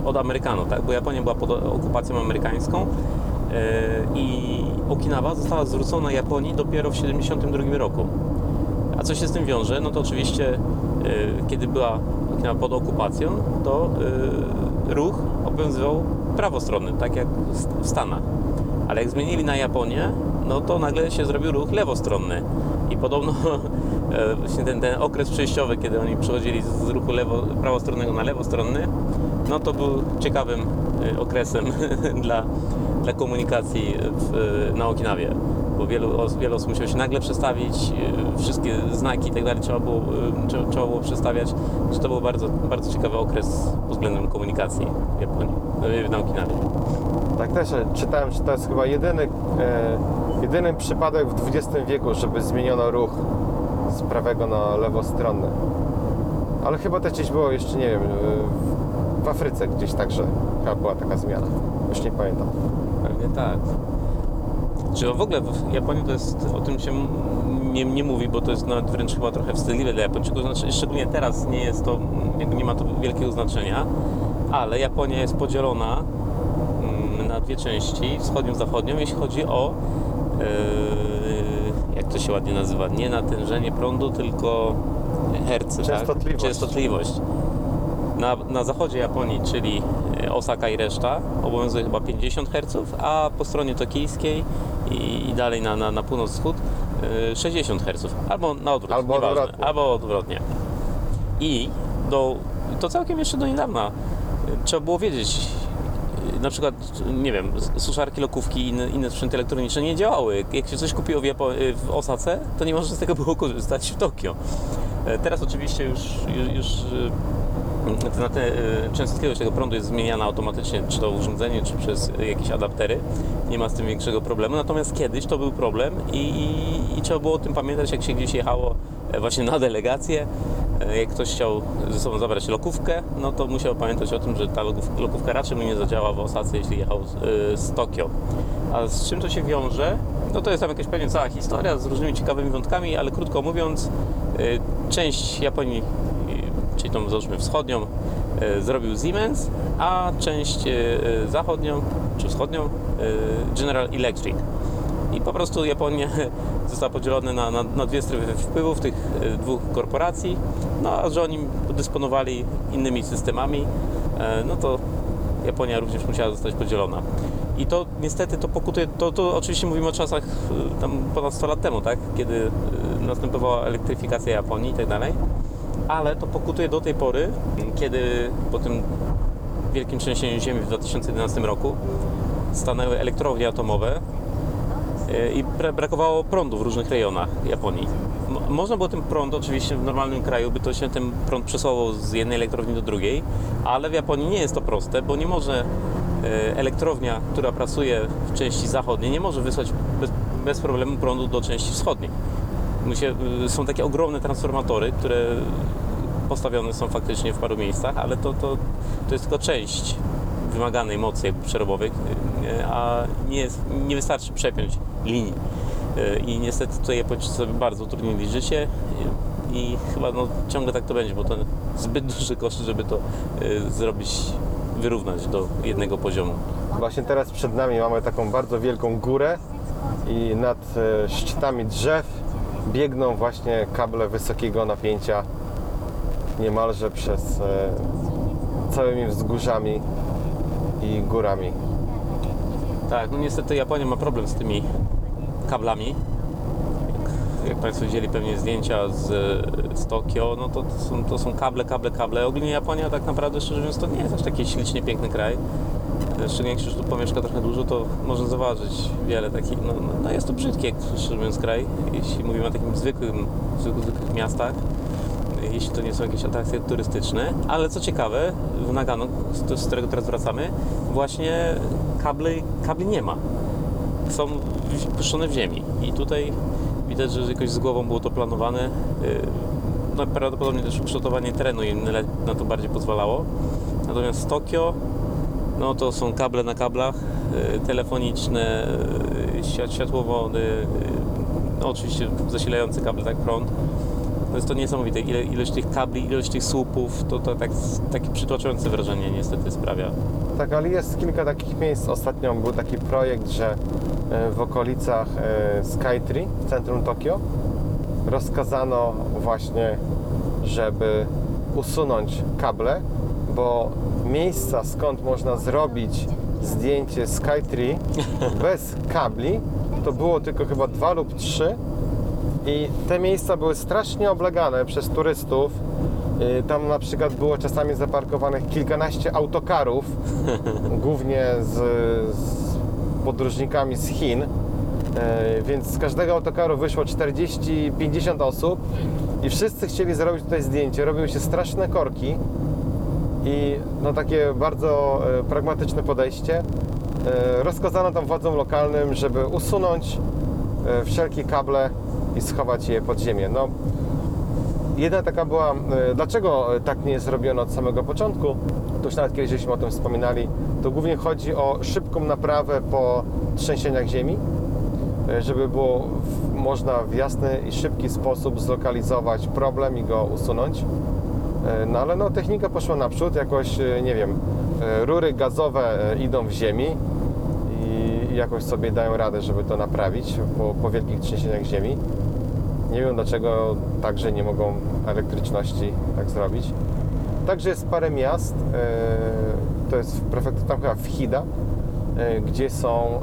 od Amerykanów, tak? bo Japonia była pod okupacją amerykańską y, i Okinawa została zwrócona Japonii dopiero w 1972 roku. A co się z tym wiąże? No to oczywiście, y, kiedy była Okinawa pod okupacją, to ruch obowiązywał prawostronny, tak jak w Stanach. Ale jak zmienili na Japonię, no to nagle się zrobił ruch lewostronny. I podobno [laughs] e, właśnie ten, ten okres przejściowy, kiedy oni przechodzili z ruchu lewo, prawostronnego na lewostronny, no to był ciekawym e, okresem [laughs] dla, dla komunikacji w, na Okinawie. Bo wielu, os- wiele osób musiało się nagle przestawić, e, wszystkie znaki i tak dalej trzeba było, e, trzeba, było przestawiać. Że to był bardzo, bardzo ciekawy okres pod względem komunikacji w Japonii, e, na Okinawie. Tak też czytałem, że to jest chyba jedyny, e, jedyny przypadek w XX wieku, żeby zmieniono ruch z prawego na lewostronny. Ale chyba też gdzieś było jeszcze, nie wiem, e, w Afryce gdzieś także chyba była taka zmiana. Już nie pamiętam. Pewnie tak. Czy w ogóle w Japonii to jest, o tym się nie, nie mówi, bo to jest nawet wręcz chyba trochę wstydliwe dla Japończyków, znaczy szczególnie teraz nie jest to, nie ma to wielkiego znaczenia, ale Japonia jest podzielona mm, na dwie części, wschodnią, zachodnią, jeśli chodzi o yy, jak to się ładnie nazywa, nie natężenie prądu, tylko herce, Częstotliwość. Tak? Częstotliwość. Na, na zachodzie Japonii, czyli Osaka i reszta, obowiązuje chyba 50 Hz, a po stronie tokijskiej i, i dalej na, na, na północ-wschód e, 60 Hz. Albo na odwrót, Albo nieważne. odwrotnie. Albo odwrotnie. I do, to całkiem jeszcze do niedawna e, trzeba było wiedzieć, e, na przykład, nie wiem, suszarki, lokówki i inne, inne sprzęty elektroniczne nie działały. Jak się coś kupiło w, Japo- e, w Osace, to nie można z tego było korzystać w Tokio. E, Teraz oczywiście już, już, już na te, e, częstotliwość tego prądu jest zmieniana automatycznie, czy to urządzenie, czy przez jakieś adaptery. Nie ma z tym większego problemu. Natomiast kiedyś to był problem i, i, i trzeba było o tym pamiętać, jak się gdzieś jechało e, właśnie na delegację. E, Jak ktoś chciał ze sobą zabrać lokówkę, no to musiał pamiętać o tym, że ta lokówka, raczej mu nie zadziała w Osace, jeśli jechał z, e, z Tokio. A z czym to się wiąże? No to jest tam jakaś pewnie cała historia z różnymi ciekawymi wątkami, ale krótko mówiąc, część Japonii, czyli tą załóżmy wschodnią, y, zrobił Siemens, a część y, zachodnią czy wschodnią y, General Electric. I po prostu Japonia [laughs] została podzielona na, na, na dwie strefy wpływów tych dwóch korporacji, no a że oni dysponowali innymi systemami, e, no to Japonia również musiała zostać podzielona. I to niestety to pokutuje, to, to oczywiście mówimy o czasach tam ponad 100 lat temu, tak? Kiedy następowała elektryfikacja Japonii i tak dalej, ale to pokutuje do tej pory, kiedy po tym wielkim trzęsieniu ziemi w 2011 roku stanęły elektrownie atomowe e, i bra- brakowało prądu w różnych rejonach Japonii. Mo- Można było ten prąd, oczywiście w normalnym kraju by to się ten prąd przesuwał z jednej elektrowni do drugiej, ale w Japonii nie jest to proste, bo nie może e, elektrownia, która pracuje w części zachodniej, nie może wysłać bez, bez problemu prądu do części wschodniej. Y, są takie ogromne transformatory, które postawione są faktycznie w paru miejscach, ale to, to, to jest tylko część wymaganej mocy jakby przerobowej, a nie, jest, nie wystarczy przepiąć linii. Y, I niestety tutaj Japończycy sobie bardzo utrudnili życie i, i chyba no, ciągle tak to będzie, bo to zbyt [laughs] duży koszt, żeby to y, zrobić, wyrównać do jednego poziomu. Właśnie teraz przed nami mamy taką bardzo wielką górę i nad e, szczytami drzew biegną właśnie kable wysokiego napięcia niemalże przez e, całymi wzgórzami i górami. Tak, no niestety Japonia ma problem z tymi kablami. Jak, jak Państwo widzieli pewnie zdjęcia z, z Tokio, no to, to, są, to są kable, kable, kable. Ogólnie Japonia tak naprawdę, szczerze mówiąc, to nie jest aż taki ślicznie piękny kraj. Szczególnie jak się tu pomieszka trochę dłużej, to można zauważyć wiele takich, no, no, no jest to brzydki, jak szczerze mówiąc, kraj, jeśli mówimy o takim zwykłym, zwykłych, zwykłych miastach jeśli to nie są jakieś atrakcje turystyczne. Ale co ciekawe, w Nagano, z, którego teraz wracamy, właśnie kabli, kabli nie ma. Są puszczone w ziemi. I tutaj widać, że jakoś z głową było to planowane. Yy, No, prawdopodobnie też ukształtowanie terenu im na to bardziej pozwalało. Natomiast Tokio, no to są kable na kablach, yy, telefoniczne, świat, światłowody, no oczywiście zasilający kable, tak prąd. No jest to niesamowite. Ile, ilość tych kabli, ilość tych słupów, to, to tak, takie przytłaczające wrażenie niestety sprawia. Tak, ale jest kilka takich miejsc. Ostatnio był taki projekt, że e, w okolicach e, Skytree, w centrum Tokio, rozkazano właśnie, żeby usunąć kable, bo miejsca, skąd można zrobić zdjęcie Skytree [laughs] bez kabli, to było tylko chyba dwa lub trzy i te miejsca były strasznie oblegane przez turystów. Y, Tam na przykład było czasami zaparkowanych kilkanaście autokarów, [laughs] głównie z, z podróżnikami z Chin. Y, Więc z każdego autokaru wyszło 40-50 osób i wszyscy chcieli zrobić tutaj zdjęcie. Robiły się straszne korki i no takie bardzo e, pragmatyczne podejście. Rozkazano tam władzom lokalnym, żeby usunąć wszelkie kable i schować je pod ziemię. No, jedna taka była, e, dlaczego e, tak nie jest robione od samego początku, to już nawet kiedyś o tym wspominali, to głównie chodzi o szybką naprawę po trzęsieniach ziemi, e, żeby było w, można w jasny i szybki sposób zlokalizować problem i go usunąć. No ale no, technika poszła naprzód, jakoś, nie wiem, rury gazowe idą w ziemi i jakoś sobie dają radę, żeby to naprawić po, po wielkich trzęsieniach ziemi. Nie wiem dlaczego także nie mogą elektryczności tak zrobić. Także jest parę miast, e, to jest w prefekturze, tam chyba w Hida, e, gdzie są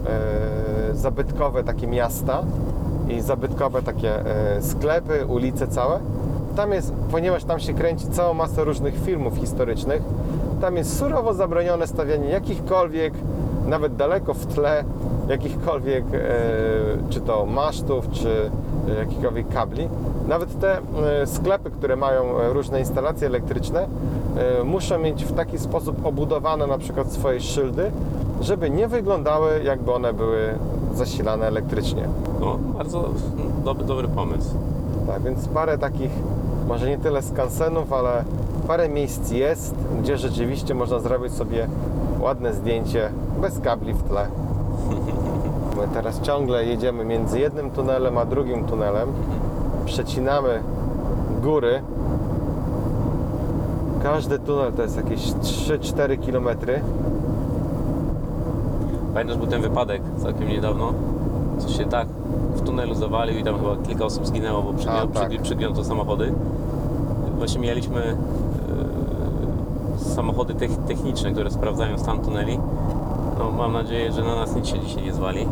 e, zabytkowe takie miasta i zabytkowe takie sklepy, ulice całe. Tam jest, ponieważ tam się kręci cała masa różnych filmów historycznych, tam jest surowo zabronione stawianie jakichkolwiek, nawet daleko w tle, jakichkolwiek, czy to masztów, czy jakichkolwiek kabli. Nawet te e, sklepy, które mają e, różne instalacje elektryczne, e, muszą mieć w taki sposób obudowane na przykład swoje szyldy, żeby nie wyglądały jakby one były zasilane elektrycznie. No, bardzo dobry, dobry pomysł. Tak, więc parę takich, może nie tyle skansenów, ale parę miejsc jest, gdzie rzeczywiście można zrobić sobie ładne zdjęcie bez kabli w tle. [laughs] My teraz ciągle jedziemy między jednym tunelem a drugim tunelem. Przecinamy góry. Każdy tunel to jest jakieś 3-4 kilometry. Pamiętasz, był ten wypadek całkiem niedawno, co się tak w tunelu zawalił i tam chyba kilka osób zginęło, bo przygnią, tak. przygn- przygnięto samochody. Właśnie mieliśmy e, samochody tech- techniczne, które sprawdzają stan tuneli. No, mam nadzieję, że na nas nic się dzisiaj nie zwali.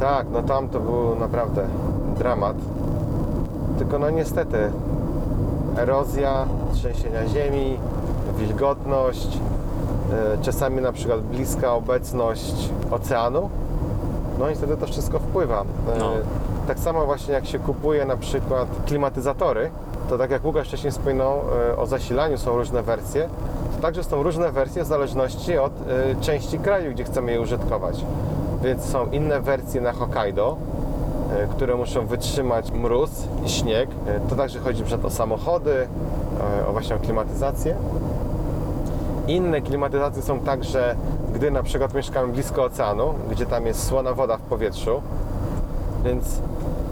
Tak, no tam to był naprawdę dramat. Tylko no niestety erozja, trzęsienia ziemi, wilgotność, e, czasami na przykład bliska obecność oceanu No i wtedy to wszystko wpływa. E, No. Tak samo właśnie jak się kupuje na przykład klimatyzatory, to tak jak Łukasz wcześniej wspominał e, o zasilaniu są różne wersje, także są różne wersje w zależności od e, części kraju, gdzie chcemy je użytkować. Więc są inne wersje na Hokkaido, e, które muszą wytrzymać mróz i śnieg. E, To także chodzi przed o samochody, o właśnie klimatyzację. Inne klimatyzacje są także, gdy na przykład mieszkamy blisko oceanu, gdzie tam jest słona woda w powietrzu. Więc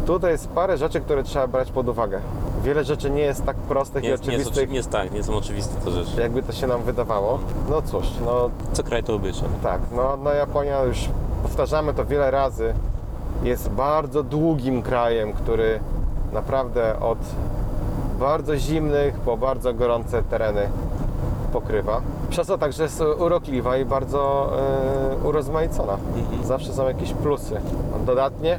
tutaj jest parę rzeczy, które trzeba brać pod uwagę. Wiele rzeczy nie jest tak prostych Nie, i jest- nie, jest, oczywistych, nie jest tak, nie są oczywiste te rzeczy. jakby to się nam wydawało. No cóż, no Co kraj to obyczaj. tak, no, no Japonia już powtarzamy to wiele razy. Jest bardzo długim krajem, który naprawdę od bardzo zimnych po bardzo gorące tereny pokrywa. Przez to także jest urokliwa i bardzo e, urozmaicona. Mhm. Zawsze są jakieś plusy. Dodatnie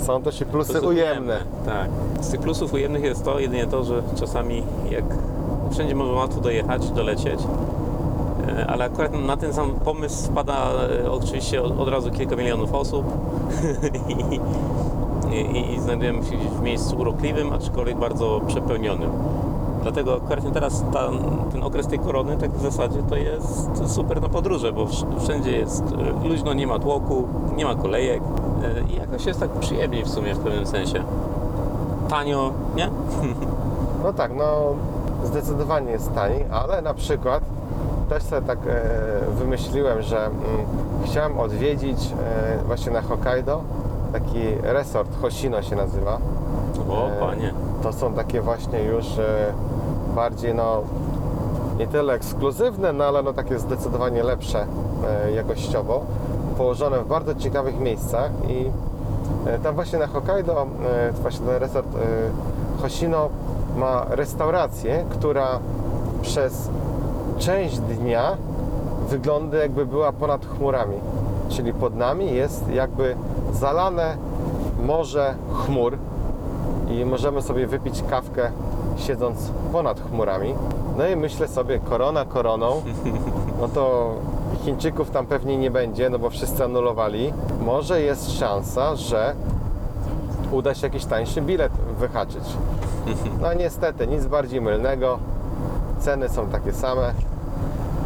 są też i plusy, Plusy ujemne. Tak. Z tych plusów ujemnych jest to jedynie to, że czasami jak wszędzie można łatwo dojechać, dolecieć, e, ale akurat na ten sam pomysł wpada e, oczywiście od, od razu kilka milionów osób [laughs] i, i, i znajdujemy się gdzieś w miejscu urokliwym, aczkolwiek bardzo przepełnionym. Dlatego akurat teraz ta, ten okres tej korony tak w zasadzie to jest super na podróże, bo wsz- wszędzie jest e, luźno, nie ma tłoku, nie ma kolejek e, i jakoś jest tak przyjemniej w sumie w pewnym sensie. Tanio, nie? [laughs] No tak, no zdecydowanie jest taniej, ale na przykład też sobie tak e, wymyśliłem, że mm, chciałem odwiedzić e, właśnie na Hokkaido taki resort Hoshino się nazywa. O, E, panie. To są takie właśnie już e, bardziej no nie tyle ekskluzywne, no ale no takie zdecydowanie lepsze e, jakościowo, położone w bardzo ciekawych miejscach i e, tam właśnie na Hokkaido, e, właśnie ten resort Hoshino ma restaurację, która przez część dnia wygląda jakby była ponad chmurami. Czyli pod nami jest jakby zalane morze chmur i możemy sobie wypić kawkę siedząc ponad chmurami. No i myślę sobie, korona koroną, no to Chińczyków tam pewnie nie będzie, no bo wszyscy anulowali. Może jest szansa, że uda się jakiś tańszy bilet wyhaczyć. No niestety, nic bardziej mylnego. Ceny są takie same.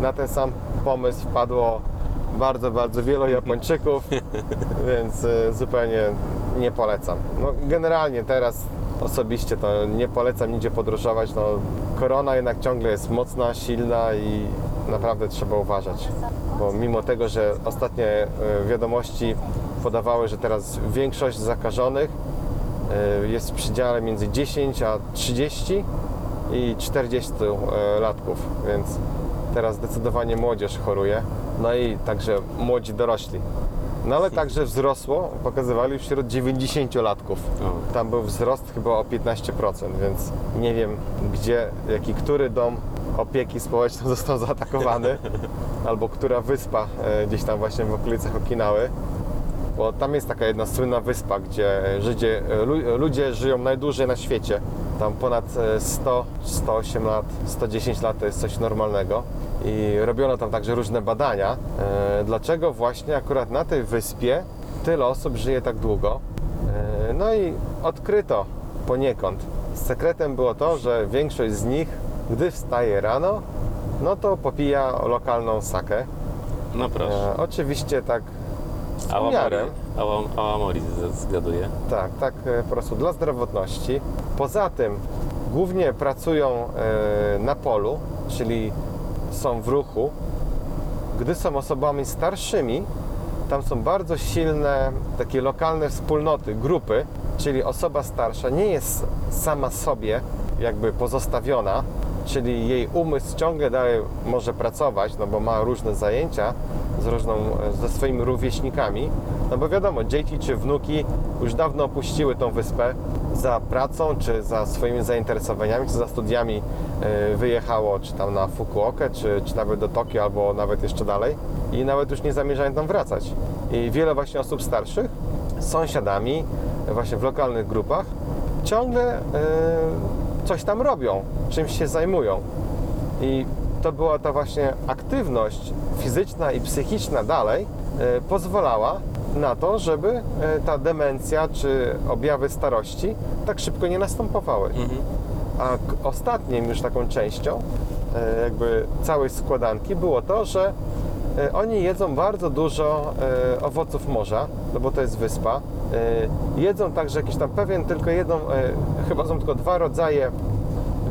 Na ten sam pomysł wpadło bardzo, bardzo wielu Japończyków, [laughs] więc y, zupełnie nie polecam. No, generalnie teraz osobiście to nie polecam nigdzie podróżować. No, korona jednak ciągle jest mocna, silna i naprawdę trzeba uważać. Bo mimo tego, że ostatnie y, wiadomości podawały, że teraz większość zakażonych y, jest w przedziale między 10 a 30 i 40 e, latków, więc teraz zdecydowanie młodzież choruje, no i także młodzi dorośli. No ale także wzrosło, pokazywali wśród 90-latków. O. Tam był wzrost chyba o 15%, więc nie wiem gdzie, jaki, który dom opieki społecznej [laughs] został zaatakowany, albo która wyspa e, gdzieś tam właśnie w okolicach Okinawy. Bo tam jest taka jedna słynna wyspa, gdzie Żydzie, lu- ludzie żyją najdłużej na świecie. Tam ponad e, 100, 108 lat, 110 lat to jest coś normalnego. I robiono tam także różne badania, e, dlaczego właśnie akurat na tej wyspie tyle osób żyje tak długo. E, No i odkryto poniekąd. Sekretem było to, że większość z nich, gdy wstaje rano, no to popija lokalną sakę. No proszę. E, oczywiście tak miarę. Awa- Awamori z- zgaduję. Tak, tak e, po prostu dla zdrowotności. Poza tym głównie pracują e, na polu, czyli są w ruchu. Gdy są osobami starszymi, tam są bardzo silne takie lokalne wspólnoty, grupy, czyli osoba starsza nie jest sama sobie jakby pozostawiona, czyli jej umysł ciągle dalej może pracować, no bo ma różne zajęcia z różną, ze swoimi rówieśnikami, no bo wiadomo, dzieci czy wnuki już dawno opuściły tą wyspę za pracą, czy za swoimi zainteresowaniami, czy za studiami e, wyjechało, czy tam na Fukuokę, czy, czy nawet do Tokio, albo nawet jeszcze dalej i nawet już nie zamierzają tam wracać. I wiele właśnie osób starszych z sąsiadami, właśnie w lokalnych grupach, ciągle e, coś tam robią, czymś się zajmują. I to była ta właśnie aktywność fizyczna i psychiczna dalej e, pozwalała na to, żeby e, ta demencja czy objawy starości tak szybko nie następowały. Mhm. A ostatnim już taką częścią e, jakby całej składanki było to, że oni jedzą bardzo dużo owoców morza, no bo to jest wyspa. E, Jedzą także jakiś tam pewien, tylko jedną, e, chyba są tylko dwa rodzaje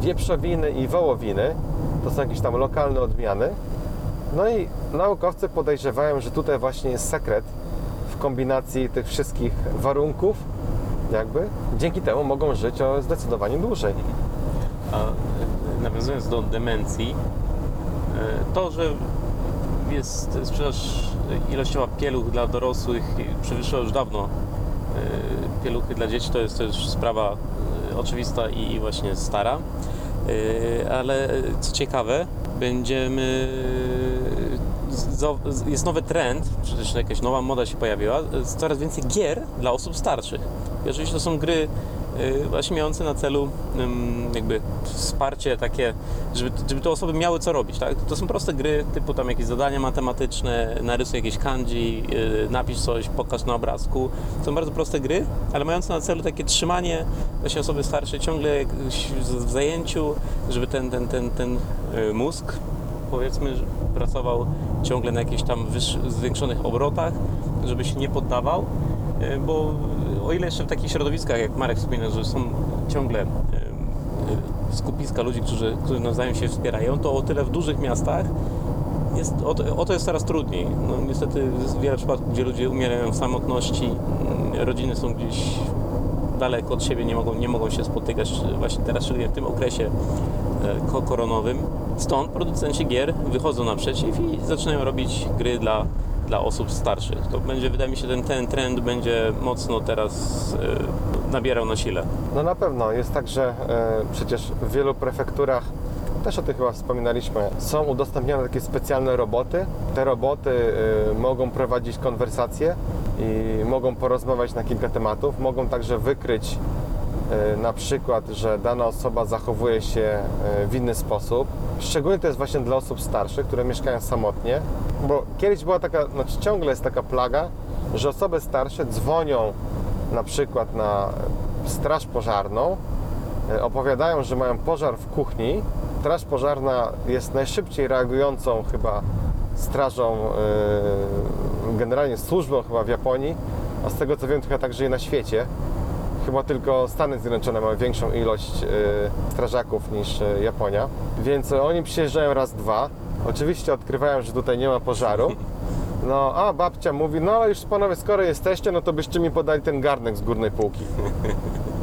wieprzowiny i wołowiny. To są jakieś tam lokalne odmiany. No i naukowcy podejrzewają, że tutaj właśnie jest sekret w kombinacji tych wszystkich warunków, jakby. Dzięki temu mogą żyć o zdecydowanie dłużej. A e, nawiązując do demencji, to, że jest sprzedaż ilościowa pieluch dla dorosłych przewyższyła już dawno pieluchy dla dzieci, to jest też sprawa e, oczywista i właśnie stara. E, Ale co ciekawe, będziemy. Jest nowy trend, czy też jakaś nowa moda się pojawiła, coraz więcej gier dla osób starszych. I oczywiście to są gry y, właśnie mające na celu jakby wsparcie takie, żeby, żeby te osoby miały co robić, tak? To są proste gry, typu tam jakieś zadania matematyczne, narysuj jakieś kanji, y, napisz coś, pokaż na obrazku. To są bardzo proste gry, ale mające na celu takie trzymanie właśnie osoby starszej ciągle w zajęciu, żeby ten, ten, ten, ten y, mózg powiedzmy pracował ciągle na jakichś tam zwiększonych obrotach, żeby się nie poddawał, bo o ile jeszcze w takich środowiskach, jak Marek wspomina, że są ciągle e, skupiska ludzi, którzy, którzy nawzajem się wspierają, to o tyle w dużych miastach jest, o, to, o to jest coraz trudniej. No, niestety jest wiele przypadków, gdzie ludzie umierają w samotności, mm, rodziny są gdzieś daleko od siebie, nie mogą, nie mogą się spotykać właśnie teraz, szczególnie w tym okresie e, ko- koronowym. Stąd producenci gier wychodzą naprzeciw i zaczynają robić gry dla, dla osób starszych. To będzie, wydaje mi się, ten, ten trend będzie mocno teraz e, nabierał na sile. No na pewno. Jest tak, że e, przecież w wielu prefekturach, też o tym chyba wspominaliśmy, są udostępnione takie specjalne roboty. Te roboty e, mogą prowadzić konwersacje i mogą porozmawiać na kilka tematów. Mogą także wykryć na przykład, że dana osoba zachowuje się e, w inny sposób. Szczególnie to jest właśnie dla osób starszych, które mieszkają samotnie, bo kiedyś była taka, znaczy ciągle jest taka plaga, że osoby starsze dzwonią na przykład na straż pożarną, e, opowiadają, że mają pożar w kuchni. Straż pożarna jest najszybciej reagującą chyba strażą, e, generalnie służbą chyba w Japonii, a z tego co wiem, to chyba także i na świecie. Chyba tylko Stany Zjednoczone mają większą ilość e, strażaków niż e, Japonia, więc oni przyjeżdżają raz, dwa. Oczywiście odkrywają, że tutaj nie ma pożaru. No, a babcia mówi, no ale już panowie, skoro jesteście, no to byście mi podali ten garnek z górnej półki.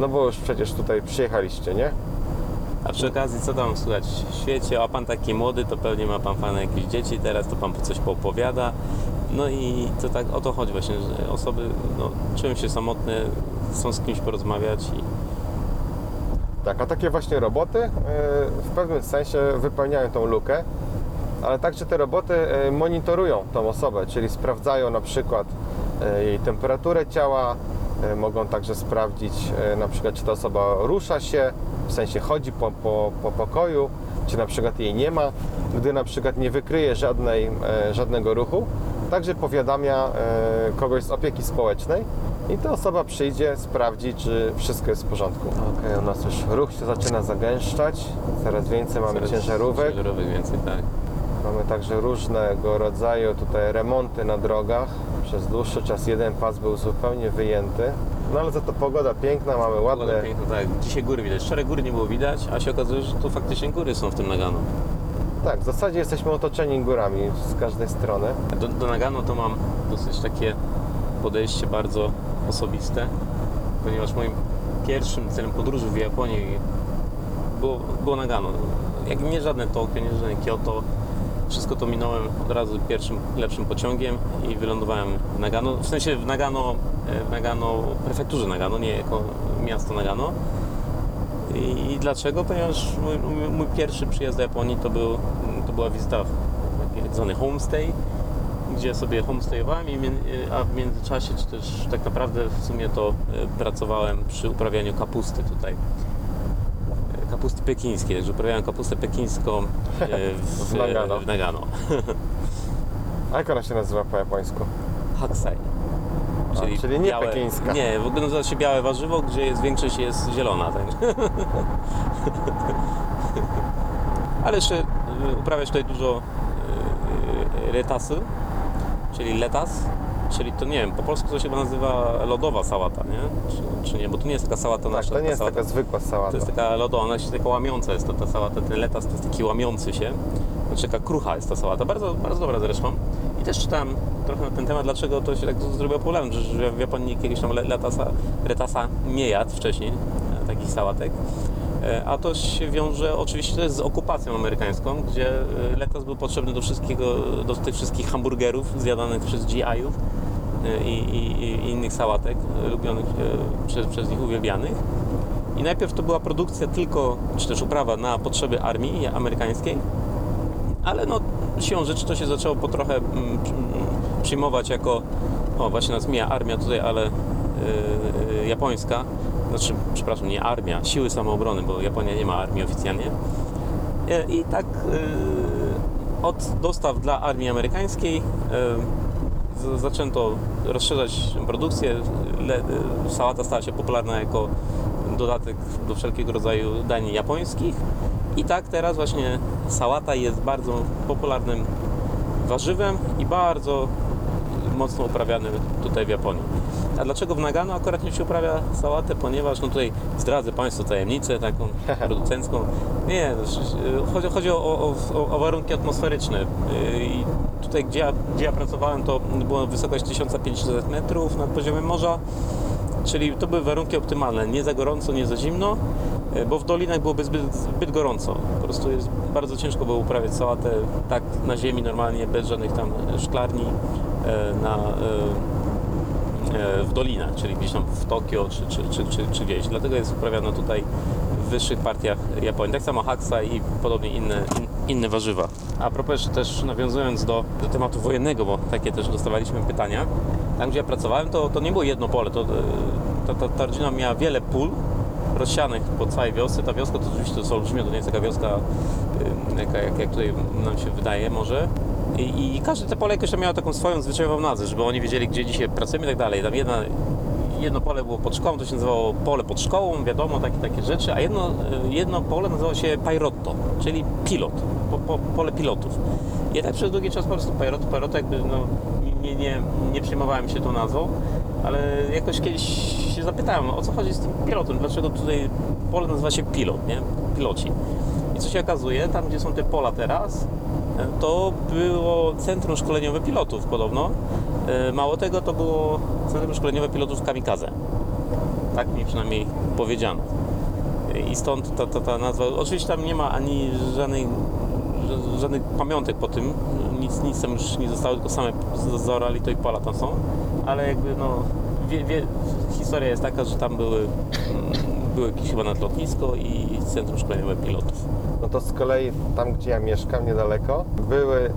No bo już przecież tutaj przyjechaliście, nie? A przy okazji, co tam słychać w świecie? A pan taki młody, to pewnie ma pan fajne jakieś dzieci teraz, to pan coś poopowiada. No i to tak o to chodzi właśnie, że osoby no, czują się samotne, chcą z kimś porozmawiać i Tak, a takie właśnie roboty e, w pewnym sensie wypełniają tą lukę, ale także te roboty e, monitorują tą osobę, czyli sprawdzają na przykład e, jej temperaturę ciała, mogą także sprawdzić na przykład, czy ta osoba rusza się, w sensie chodzi po, po, po pokoju, czy na przykład jej nie ma. Gdy na przykład nie wykryje żadnej, żadnego ruchu, także powiadamia e, kogoś z opieki społecznej i ta osoba przyjdzie, sprawdzi, czy wszystko jest w porządku. Okej, u nas już ruch się zaczyna zagęszczać, coraz więcej mamy coraz ciężarówek. Ciężarówek więcej, tak. Mamy także różnego rodzaju tutaj remonty na drogach. Przez dłuższy czas jeden pas był zupełnie wyjęty. No ale za to pogoda piękna, mamy ładne. Pogoda piękna, tak. Dzisiaj góry widać. Wczoraj góry nie było widać, a się okazuje, że tu faktycznie góry są w tym Nagano. Tak, w zasadzie jesteśmy otoczeni górami z każdej strony. Do, do Nagano to mam dosyć takie podejście bardzo osobiste, ponieważ moim pierwszym celem podróży w Japonii było, było Nagano. Jak nie żadne Tokio, nie żadne Kyoto, wszystko to minąłem od razu pierwszym lepszym pociągiem i wylądowałem w Nagano, w sensie w Nagano, e, w Nagano, prefekturze Nagano, nie jako miasto Nagano. I, i dlaczego? Ponieważ mój, mój, pierwszy przyjazd do Japonii to, był, to była wizyta w tak zwany homestay, gdzie sobie homestayowałem, a w międzyczasie, czy też tak naprawdę w sumie to e, pracowałem przy uprawianiu kapusty tutaj. E, Kapusty pekińskiej, także uprawiałem kapustę pekińską e, [laughs] w, W Nagano. w Nagano. [laughs] A jak ona się nazywa po japońsku? Haksai. Czyli, czyli nie białe, pekińska. Nie, w ogóle nazywa się białe warzywo, gdzie jest, większość jest zielona. Tak? [laughs] Ale jeszcze y, uprawiasz tutaj dużo y, y, retasy, czyli letas, czyli to nie wiem, po polsku to się nazywa lodowa sałata, nie? Czy, czy nie? Bo to nie jest taka sałata Tak, nasza. to nie jest sałata. taka zwykła sałata. To jest taka lodowa, ona się taka łamiąca jest to ta sałata, ten letas to jest taki łamiący się. Znaczy taka krucha jest ta sałata, bardzo, bardzo dobra zresztą. I też czytałem trochę na ten temat, dlaczego to się tak zrobiło popularne, że- w Japonii jakiegoś tam le- letasa, retasa nie jadł wcześniej, e, takich sałatek. E, A to się wiąże oczywiście z okupacją amerykańską, gdzie e, letas był potrzebny do wszystkiego, do tych wszystkich hamburgerów zjadanych przez GI-ów i, i, i innych sałatek lubionych przez, przez nich, uwielbianych. I najpierw to była produkcja tylko, czy też uprawa na potrzeby armii amerykańskiej, ale no siłą rzeczy to się zaczęło po trochę mm, mm, przyjmować jako, o właśnie nas mija armia tutaj, ale y, y, japońska, znaczy, przepraszam, nie armia, siły samoobrony, bo Japonia nie ma armii oficjalnie. E, I tak y, od dostaw dla armii amerykańskiej y, z- zaczęto rozszerzać produkcję. Le, y, sałata stała się popularna jako dodatek do wszelkiego rodzaju dań japońskich. I tak teraz właśnie sałata jest bardzo popularnym warzywem i bardzo mocno uprawiany tutaj w Japonii. A dlaczego w Nagano akurat nie się uprawia sałatę? Ponieważ, no tutaj zdradzę Państwu tajemnicę taką [laughs] producencką. Nie, chodzi, chodzi o, o, o, warunki atmosferyczne. Yy, I tutaj, gdzie ja, gdzie ja pracowałem, to była wysokość 1500 metrów nad poziomem morza. Czyli to były warunki optymalne, nie za gorąco, nie za zimno, bo w dolinach byłoby zbyt, zbyt gorąco. Po prostu jest bardzo ciężko było uprawiać sałatę tak na ziemi normalnie, bez żadnych tam szklarni e, na, e, e, w dolinach, czyli gdzieś tam w Tokio czy, czy, czy, czy, czy gdzieś. Dlatego jest uprawiana tutaj w wyższych partiach Japonii. Tak samo haksa i podobnie inne, in, inne warzywa. A propos też nawiązując do, do tematu wojennego, bo takie też dostawaliśmy pytania. Tam gdzie ja pracowałem to, to nie było jedno pole, to, e, ta, ta, ta rodzina miała wiele pól rozsianych po całej wiosce. Ta wioska to oczywiście to jest olbrzymia, to nie jest taka wioska jaka, jak, jak tutaj nam się wydaje może. I, I każde te pole jakoś tam miało taką swoją zwyczajową nazwę, żeby oni wiedzieli, gdzie dzisiaj pracujemy i tak dalej. Tam jedna, jedno pole było pod szkołą, to się nazywało pole pod szkołą, wiadomo, takie, takie rzeczy, a jedno, y, jedno pole nazywało się Pairotto, czyli pilot, po, po, pole pilotów. Ja tak przez długi czas po prostu Pairotto, Pairotto jakby no, nie, nie, nie przejmowałem się tą nazwą, ale jakoś kiedyś zapytałem, o co chodzi z tym pilotem, dlaczego tutaj pole nazywa się pilot, nie? Piloci. I co się okazuje, tam gdzie są te pola teraz, to było centrum szkoleniowe pilotów podobno. E, Mało tego, to było centrum szkoleniowe pilotów kamikaze. Tak mi przynajmniej powiedziano. I stąd ta, ta, ta nazwa. Oczywiście tam nie ma ani żadnej, ża- żadnych pamiątek po tym. Nic, nic tam już nie zostało, tylko same zaorali to i pola tam są. Ale jakby no, wie, wie, historia jest taka, że tam były, mm, były jakieś chyba nadlotnisko i centrum szkoleniowe pilotów. No to z kolei tam, gdzie ja mieszkam, niedaleko, były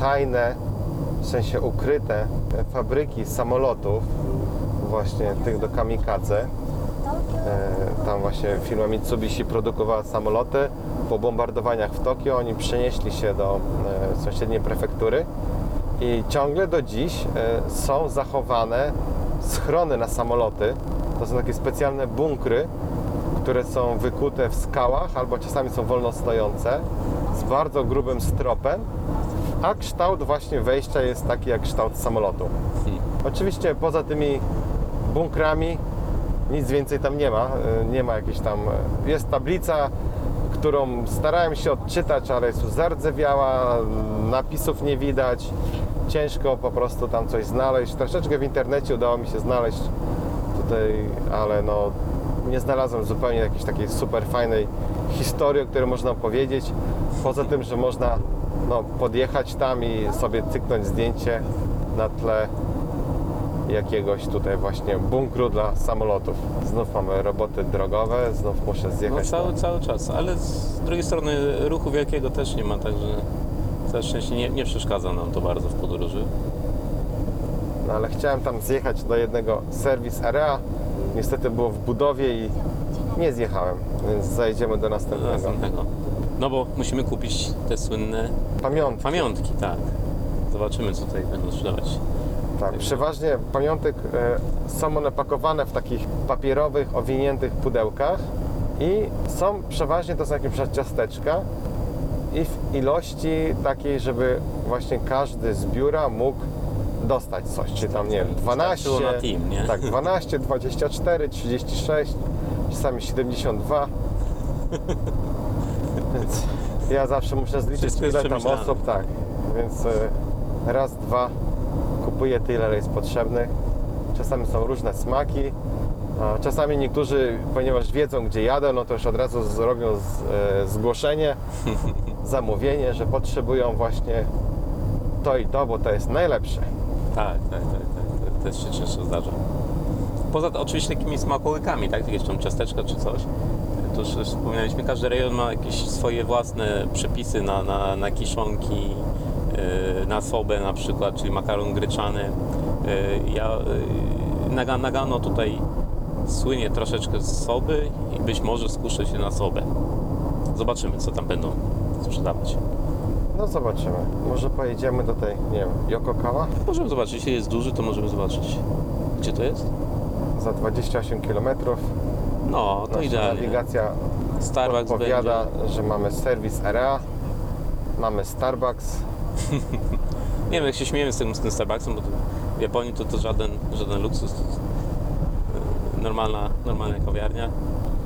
tajne, w sensie ukryte e, fabryki samolotów, właśnie tych do kamikadze. E, Tam właśnie firma Mitsubishi produkowała samoloty. Po bombardowaniach w Tokio oni przenieśli się do e, sąsiedniej prefektury i ciągle do dziś są zachowane schrony na samoloty. To są takie specjalne bunkry, które są wykute w skałach albo czasami są wolno stojące z bardzo grubym stropem, a kształt właśnie wejścia jest taki jak kształt samolotu. Oczywiście poza tymi bunkrami nic więcej tam nie ma. y, Nie ma jakiejś tam. y, Jest tablica, którą starałem się odczytać, ale jest zardzewiała, y, napisów nie widać. Ciężko po prostu tam coś znaleźć. Troszeczkę w internecie udało mi się znaleźć tutaj, ale no nie znalazłem zupełnie jakiejś takiej super fajnej historii, o której można opowiedzieć. Poza tym, że można no, podjechać tam i sobie cyknąć zdjęcie na tle jakiegoś tutaj właśnie bunkru dla samolotów. Znów mamy roboty drogowe, znów muszę No zjechać. cały, na- cały czas, ale z drugiej strony ruchu wielkiego też nie ma, także całe szczęście nie, nie przeszkadza nam to bardzo w podróży. No, ale chciałem tam zjechać do jednego serwis area. Niestety było w budowie i nie zjechałem, więc zajedziemy do Do następnego. następnego. No bo musimy kupić te słynne Pamiątki. pamiątki, tak. Zobaczymy, co tutaj będą sprzedawać Tak, przeważnie pamiątek e, są one pakowane w takich papierowych, owiniętych pudełkach i są przeważnie to są jakieś ciasteczka i w ilości takiej, żeby właśnie każdy z biura mógł dostać coś, czy tam nie wiem, 12, Starczyło na team, nie? tak, 12, 24, 36, czasami 72. Więc ja zawsze muszę zliczyć ile tam osób, tak. Więc e, raz, dwa kupuję tyle, ile jest potrzebnych. Czasami są różne smaki. Czasami niektórzy, ponieważ wiedzą, gdzie jadę, no to już od razu zrobią z, e, zgłoszenie, zamówienie, że potrzebują właśnie to i to, bo to jest najlepsze. Tak, tak, tak, tak. To też się często zdarza. Poza oczywiście takimi smakołykami, tak? Jakieś tam ciasteczka czy coś. To już wspominaliśmy, każdy rejon ma jakieś swoje własne przepisy na, na, na kiszonki, yy, na sobę na przykład, czyli makaron gryczany. Yy, ja, yy, Naga- Nagano tutaj słynie troszeczkę z soby i być może skuszę się na sobę. Zobaczymy, co tam będą sprzedawać. No zobaczymy. Może pojedziemy do tej, nie wiem, Yokokawa Możemy zobaczyć, jeśli jest duży, to możemy zobaczyć. Gdzie to jest? za 28 km. No, to Nasza idealnie. nawigacja Starbucks powiada, będzie. że mamy serwis area, mamy Starbucks. [laughs] Nie wiem, jak się śmiejemy z tym, z tym Starbucksem, bo w Japonii to, to żaden, żaden luksus. To jest, e, normalna, normalna kawiarnia.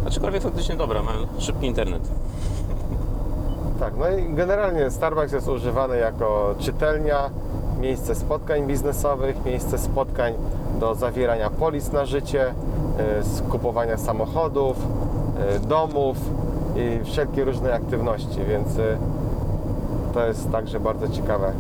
Aczkolwiek faktycznie dobra, mają szybki internet. Tak, no i generalnie Starbucks jest używany jako czytelnia, miejsce spotkań biznesowych, miejsce spotkań do zawierania polis na życie, y, skupowania samochodów, y, domów i wszelkie różne aktywności, więc y, to jest także bardzo ciekawe,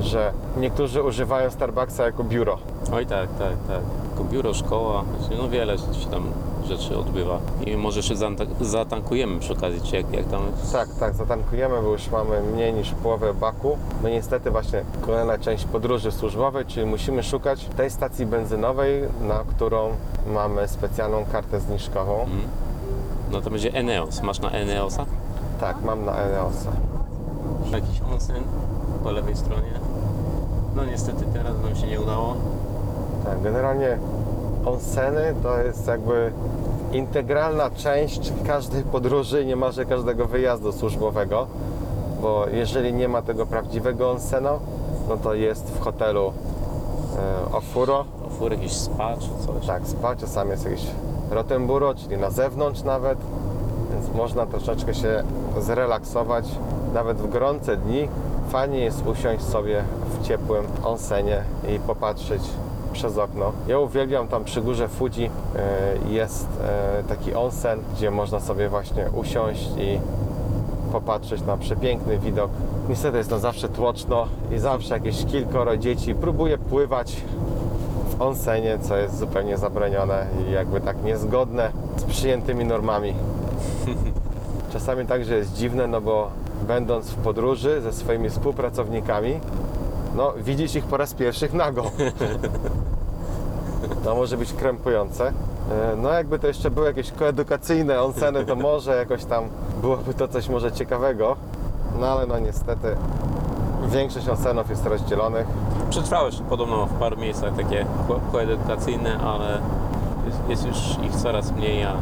że niektórzy używają Starbucksa jako biuro. Oj tak, tak, tak. Tylko biuro, szkoła, no wiele się tam rzeczy odbywa. I może jeszcze zatankujemy przy okazji, czy jak, jak tam jest. Tak, tak, zatankujemy, bo już mamy mniej niż połowę baku. No niestety właśnie kolejna część podróży służbowej, czyli musimy szukać tej stacji benzynowej, na którą mamy specjalną kartę zniżkową. Mhm. No to będzie Eneos. Masz na Eneosa? Tak, mam na Eneosa. Jakiś onsen po lewej stronie. No niestety teraz nam się nie udało. Tak, generalnie onseny to jest jakby integralna część każdej podróży, niemalże każdego wyjazdu służbowego, bo jeżeli nie ma tego prawdziwego onsenu, no to jest w hotelu e, Ofuro, Ofur, jakiś spa czy coś. Tak, spa, czasami jest jakieś Rottenburo, czyli na zewnątrz nawet, więc można troszeczkę się zrelaksować. Nawet w gorące dni fajnie jest usiąść sobie w ciepłym onsenie i popatrzeć przez okno. Ja uwielbiam tam przy górze Fuji e, jest e, taki onsen, gdzie można sobie właśnie usiąść i popatrzeć na przepiękny widok. Niestety jest to zawsze tłoczno i zawsze jakieś kilkoro dzieci próbuje pływać w onsenie, co jest zupełnie zabronione i jakby tak niezgodne z przyjętymi normami. [laughs] Czasami także jest dziwne, no bo będąc w podróży ze swoimi współpracownikami, no widzisz ich po raz pierwszy nago. To może być krępujące. E, No jakby to jeszcze były jakieś koedukacyjne onseny, to może jakoś tam byłoby to coś może ciekawego. No ale no niestety większość onsenów jest rozdzielonych. Przetrwałeś podobno w paru miejscach takie ko- koedukacyjne, ale jest, jest już ich coraz mniej, a,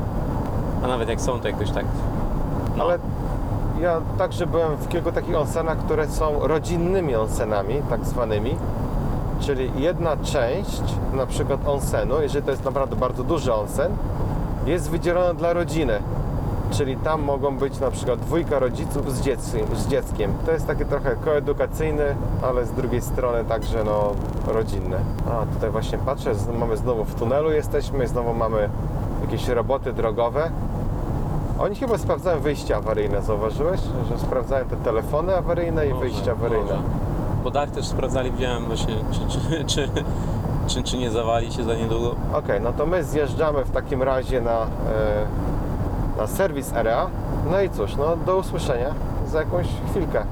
a nawet jak są, to jakoś tak. No, Ale ja także byłem w kilku takich onsenach, które są rodzinnymi onsenami, tak zwanymi. Czyli jedna część, na przykład onsenu, jeżeli to jest naprawdę bardzo duży onsen, jest wydzielona dla rodziny. Czyli tam mogą być na przykład dwójka rodziców z dzieckiem. Z dzieckiem. To jest takie trochę koedukacyjny, ale z drugiej strony także no, rodzinny. A tutaj właśnie patrzę, mamy znowu w tunelu jesteśmy, znowu mamy jakieś roboty drogowe. Oni chyba sprawdzają wyjścia awaryjne, zauważyłeś? Że sprawdzają te telefony awaryjne i może, wyjścia awaryjne. może. Bo dach też sprawdzali, widziałem właśnie, czy, czy, [laughs] czy, czy, czy nie zawali się za niedługo. Okej, no to my zjeżdżamy w takim razie na, e, na serwis area. No i cóż, no do usłyszenia za jakąś chwilkę.